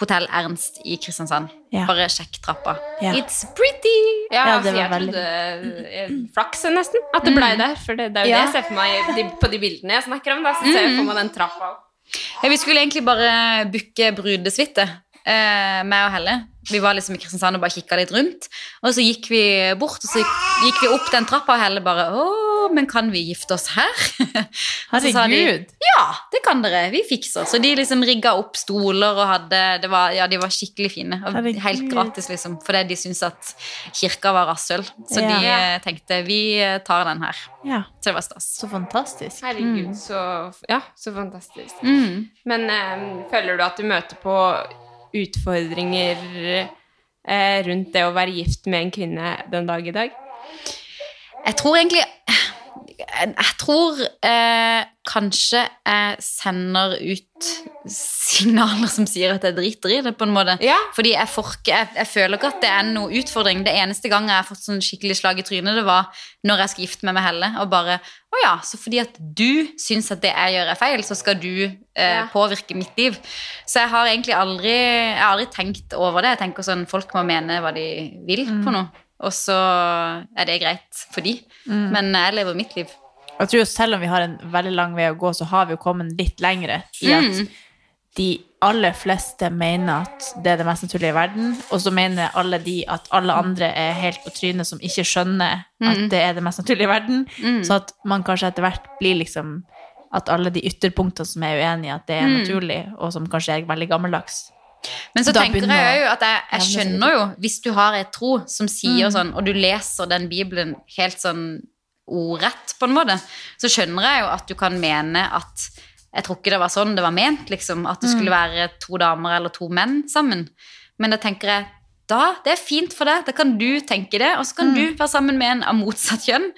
C: Hotell Ernst i Kristiansand.
A: Ja.
C: Bare sjekk trappa.
A: Ja.
C: It's pretty!
B: Ja,
A: Ja, det
B: altså,
A: var
B: jeg
A: veldig-
B: trodde eh, Flaks nesten, at det blei der. For det, det er jo
C: Ja.
B: det jeg ser for meg på de bildene jeg snakker om. Da, så ser jeg for meg den trappa.
C: Ja, vi skulle egentlig bare booke brudesuite, eh, meg og Helle. Vi var liksom i Kristiansand og bare kikka litt rundt. Og så gikk vi bort, og så gikk vi opp den trappa, og Helle bare Å, men kan vi gifte oss her? De,
A: Herregud.
C: ja, det kan dere. Vi fikser. Så de liksom rigga opp stoler og hadde det var, Ja, de var skikkelig fine. Og
A: Herregud.
C: helt gratis, liksom. Fordi de syntes at kirka var rasshøl. Så
A: Ja.
C: de eh, tenkte vi eh, tar den her.
A: Ja,
C: Så det var stas.
A: så fantastisk.
B: Herregud, så, ja, så fantastisk.
C: Mm.
B: Men um, føler du at du møter på utfordringer eh, rundt det å være gift med en kvinne den dag i dag?
C: Jeg tror egentlig Jeg tror eh, kanskje jeg sender ut signaler som sier at jeg driter i det, på en måte.
B: Ja.
C: Fordi jeg, forker, jeg, jeg føler ikke at det er noe utfordring. Det eneste gang jeg har fått sånn skikkelig slag i trynet, det var når jeg skal gifte meg med Helle. Og bare Å ja, så fordi at du syns at det jeg gjør er feil, så skal du eh,
B: Ja.
C: påvirke mitt liv. Så jeg har egentlig aldri, jeg har aldri tenkt over det. Jeg tenker sånn Folk må mene hva de vil på noe. Og så er det greit for de. Men jeg lever mitt liv.
A: Jeg tror jo selv om vi har en veldig lang vei å gå, så har vi jo kommet litt lengre i at
C: Mm.
A: de aller fleste mener at det er det mest naturlige i verden, og så mener alle de at alle andre er helt på trynet som ikke skjønner at det er det mest naturlige i verden, så at man kanskje etter hvert blir liksom at alle de ytterpunktene som er uenige at det er naturlig, og som kanskje er veldig gammeldags.
C: Men så
A: Da
C: tenker jeg jo at jeg, jeg skjønner jo, hvis du har et tro som sier sånn, og du leser den Bibelen helt sånn ordrett, på en måte, så skjønner jeg jo at du kan mene at jeg tror ikke det var sånn det var ment, liksom, at det skulle være to damer eller to menn sammen. Men da tenker jeg da, det er fint for deg, da kan du tenke det, og så kan du være sammen med en av motsatt kjønn,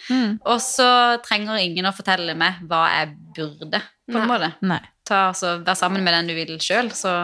C: og så trenger ingen å fortelle meg hva jeg burde, på en
B: Nei.
C: måte.
A: Nei.
C: Ta, altså, vær sammen med den du vil sjøl, så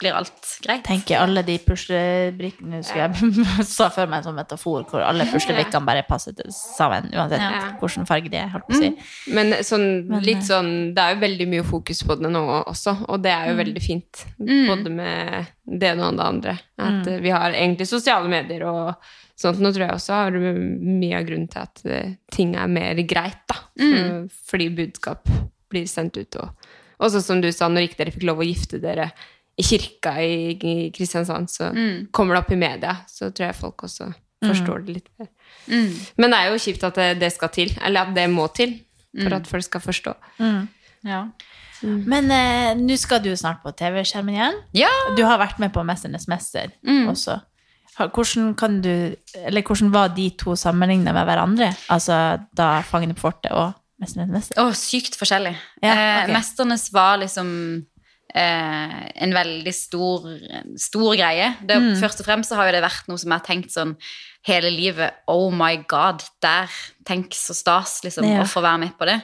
C: blir alt greit.
A: tenker alle de puslebrikkene ja. jeg sa for meg en sånn metafor hvor alle puslebrikkene bare passer til sammen, uansett
B: Ja.
A: hvilken farge de er. holdt på å si.
B: Men sånn,
A: Men,
B: litt
A: eh,
B: sånn Det er jo veldig mye fokus på det nå også, og det er jo veldig fint. Både med det ene og det andre. At mm. vi har egentlig sosiale medier og sånt. Nå tror jeg også har mye av grunnen til at eh, ting er mer greit, da. For- Fordi budskap blir sendt ut. Og også som du sa, når ikke dere fikk lov å gifte dere i kirka i, i Kristiansand, så kommer det opp i media. Så tror jeg folk også forstår det litt mer.
C: Mm.
B: Men det er jo kjipt at det, det skal til, eller at det må til, for at folk skal forstå.
C: Ja.
A: Men eh, nå skal du snart på TV-skjermen igjen.
C: ja.
A: Du har vært med på 'Mesternes mester'
C: Mm.
A: også. Hvordan, kan du, eller hvordan var de to sammenlignet med hverandre? Altså da 'Fangene på fortet' og 'Mesternes mester'?
C: Å, sykt forskjellig.
A: Ja,
C: eh. Mesternes var liksom eh, en veldig stor, stor greie. Det,
A: Mm.
C: Først og fremst så har jo det vært noe som jeg har tenkt sånn hele livet Oh my god, der! Tenk så stas, liksom,
A: Ja.
C: å få være med på det.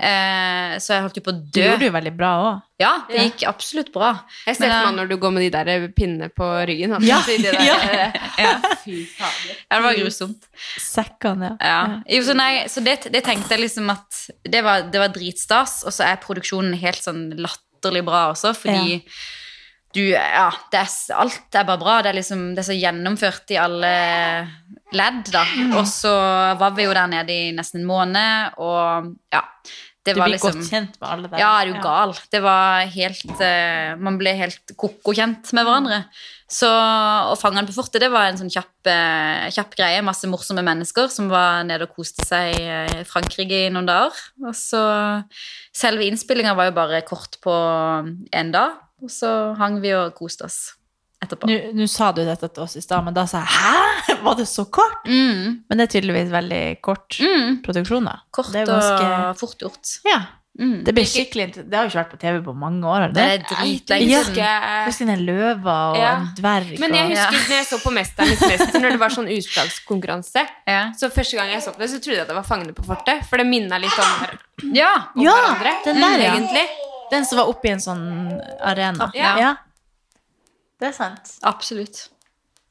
C: Eh, så jeg holdt jo på å
A: Du
C: dø.
A: gjorde jo veldig bra òg.
C: Ja, det
B: Ja.
C: gikk absolutt bra.
B: Jeg ser for
C: eh,
B: meg når du går med de der pinnene på ryggen. altså,
A: Ja,
B: de der,
A: ja.
C: Ja.
B: Fy fader.
C: Ja, det var grusomt.
A: Sekkene,
C: Ja. Jo, så nei, så det, det tenkte jeg liksom at det var, det var dritstas, og så er produksjonen helt sånn latterlig bra også, fordi du Ja, det er, alt er bare bra. Det er liksom det er så gjennomført i alle ledd, da. Og så var vi jo der nede i nesten en måned, og ja. Det
A: Du blir
C: liksom
A: godt kjent med alle der.
C: ja, er du gal? Det var helt uh, Man ble helt koko kjent med hverandre. Så å fange han på fortet, det var en sånn kjapp, eh, kjapp greie. Masse morsomme mennesker som var nede og koste seg i Frankrike i noen dager. Og så Selve innspillinga var jo bare kort på en dag, og så hang vi og koste oss etterpå.
A: Nå sa du dette til oss i stad, men da sa jeg 'hæ? Var det så kort?'
C: Mm,
A: Men det er tydeligvis veldig kort
C: mm,
A: produksjon, da.
C: kort
A: ganske
C: og fort gjort.
A: Ja.
C: Mm.
A: Det Det har jo ikke vært på TV på mange år.
C: Det
A: Det
C: er dritlenge
A: Ja.
C: siden.
B: Jeg
A: Husker den løve og
B: Ja.
A: en dverg.
B: Men jeg
A: og,
B: husker når jeg så på Mesternes mester, når det var sånn utslagskonkurranse
C: Ja.
B: Så første gang jeg så på det, så trodde jeg at det var Fangene på fortet. For det minna litt om,
C: ja.
B: om
A: Ja,
B: hverandre.
A: den der, ja.
B: egentlig.
A: Den som var oppi en sånn arena.
C: Ja.
A: Det er sant.
C: Absolutt.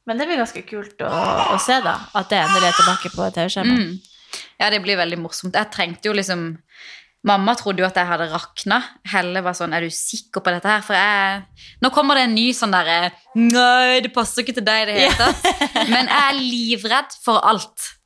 A: Men det blir ganske kult å, å se, da. At det endelig er tilbake på TV-skjermen.
C: Mm. Ja, det blir veldig morsomt. Jeg trengte jo liksom Mamma trodde jo at jeg hadde rakna. Helle var sånn 'Er du sikker på dette her?' For jeg Nå kommer det en ny sånn derre 'Nei, det passer ikke til deg i det hele tatt'. Men jeg er livredd for alt.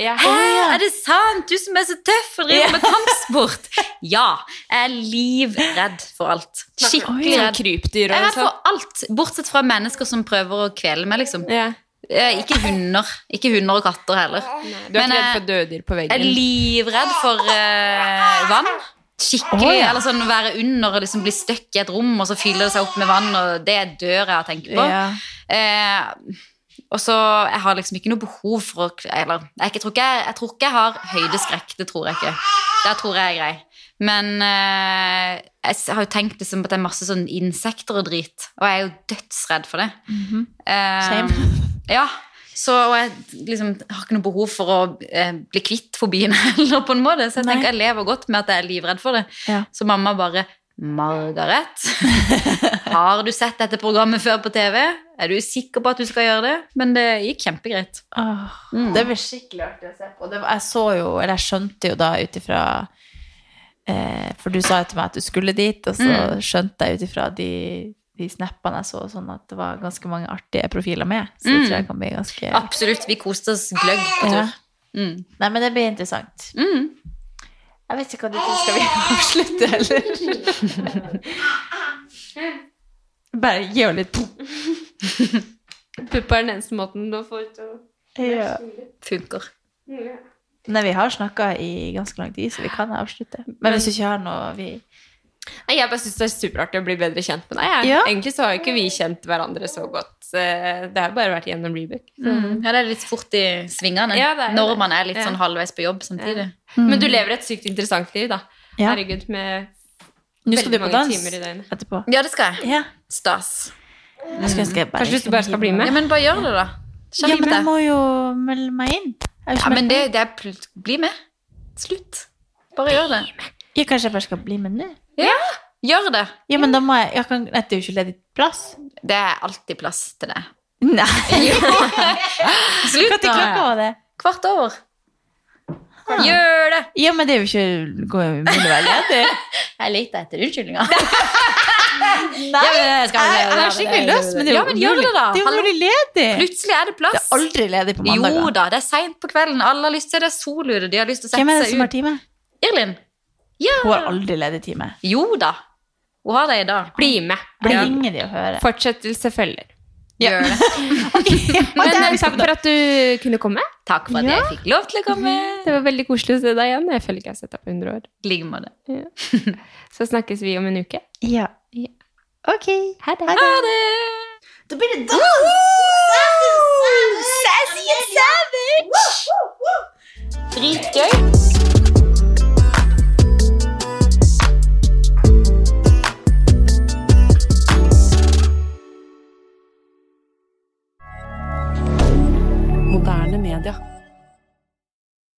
B: Ja.
C: Hæ, er det sant? Du som er så tøff og driver med kampsport. Ja, jeg er livredd for alt. Skikkelig
B: Sånn
C: redd. Jeg er redd for alt, bortsett fra mennesker som prøver å kvele meg, liksom.
B: Ja.
C: Eh, Ikke hunder. Ikke hunder og katter heller.
B: Du er
C: Men,
B: ikke
C: eh,
B: redd for døddyr på veggen?
C: Jeg er livredd for uh, vann. Skikkelig,
A: Oh, ja.
C: eller sånn Være under og liksom bli støkk i et rom, og så fyller det seg opp med vann, og det dør jeg av å tenke på.
A: Ja.
C: Eh, og så Jeg har liksom ikke noe behov for å Eller jeg, tror ikke, jeg, jeg tror ikke jeg har høydeskrekk. Det tror jeg ikke. Der tror jeg er grei. Men eh, jeg har jo tenkt liksom at det er masse sånn insekter og drit, og jeg er jo dødsredd for det. Eh,
A: Same.
C: Ja. Så og jeg liksom har ikke noe behov for å eh, bli kvitt fobien heller, på en måte. Så jeg
A: Nei.
C: tenker jeg lever godt med at jeg er livredd for det.
A: Ja.
C: Så mamma bare Margaret, har du sett dette programmet før på TV? Er du sikker på at du skal gjøre det? Men det gikk kjempegreit.
A: Åh,
C: Mm.
A: Det blir skikkelig artig å se på. Det var, jeg så jo, eller jeg skjønte jo da ut ifra eh, For du sa jo til meg at du skulle dit, og så
C: Mm.
A: skjønte jeg ut ifra de, de snappene jeg så, sånn at det var ganske mange artige profiler med. Så
C: Mm.
A: det tror jeg kan bli ganske
C: Absolutt. Vi koste oss gløgg på tur. Mm.
A: Nei, men det blir interessant.
C: Mm.
A: Jeg vet ikke hva du tror. Skal vi avslutte, eller? Bare gi henne litt
B: Puppa er den eneste måten du får til å
A: ja.
C: Funker.
A: Nei, vi har snakka i ganske lang tid, så vi kan avslutte. Men hvis du ikke har noe vi
B: Jeg bare syns det er superartig å bli bedre kjent med deg. jeg.
A: Ja.
B: Egentlig så har jo ikke vi kjent hverandre så godt. eh, Det har bare vært gjennom Rebook.
C: Mm. Ja, det er litt fort i svingene
B: Ja, det er
C: når man er litt
B: Ja.
C: sånn halvveis på jobb samtidig.
B: Men du lever et sykt interessant liv, da.
A: Ja.
B: Herregud, med
A: Nå skal du på dans etterpå.
C: Ja, det skal jeg.
A: Ja.
C: Stas.
A: Jeg ønske jeg bare
B: Kanskje du bare skal bli med?
C: Ja, men bare gjør det, da.
A: Ja, men jeg må jo melde meg inn. Jeg
C: Ja, men det, det er pl- Bli med. Slutt. Bare gjør det.
A: ja, kanskje jeg bare skal bli med nå?
C: Ja, gjør det.
A: Ja, men da må jeg, jeg kan, Det er jo ikke ledig plass.
C: Det er alltid plass til det.
A: Nei.
C: Slutt,
A: Når klokka var det?
C: Kvart over. Gjør det!
A: Ja, men det er jo ikke går jo umulig å være ledig.
C: Jeg leter etter unnskyldninger.
A: Nei, jeg, jeg har skikkelig lyst, men det er jo
C: Ja,
A: umulig.
C: det da.
A: Det er umulig ledig.
C: Plutselig er det plass.
A: Det er aldri ledig på
C: mandag.
A: Jo
C: da, det er seint på kvelden. Alle har lyst til det. Det sol ute. De har lyst til å
A: Hvem er det som har time?
C: Irlin. Ja.
A: Hun har aldri ledig time.
C: Jo da. Hun har det i dag.
B: Bli med.
A: Bli.
C: Jeg
A: ringer.
B: Fortsettelse følger.
C: Gjør det.
B: okay, Men det eh, takk for at du kunne komme.
C: Takk for at
A: ja.
C: jeg fikk lov til å komme.
B: Det var veldig koselig å se deg igjen. Jeg føler ikke jeg har sett deg på 100 år.
C: Like måte.
B: Så snakkes vi om en uke.
A: Ja. Ok.
B: Ha det.
C: Ha det.
A: Da blir det dans! Sassy and savage! Dritgøy. hebdomadaire.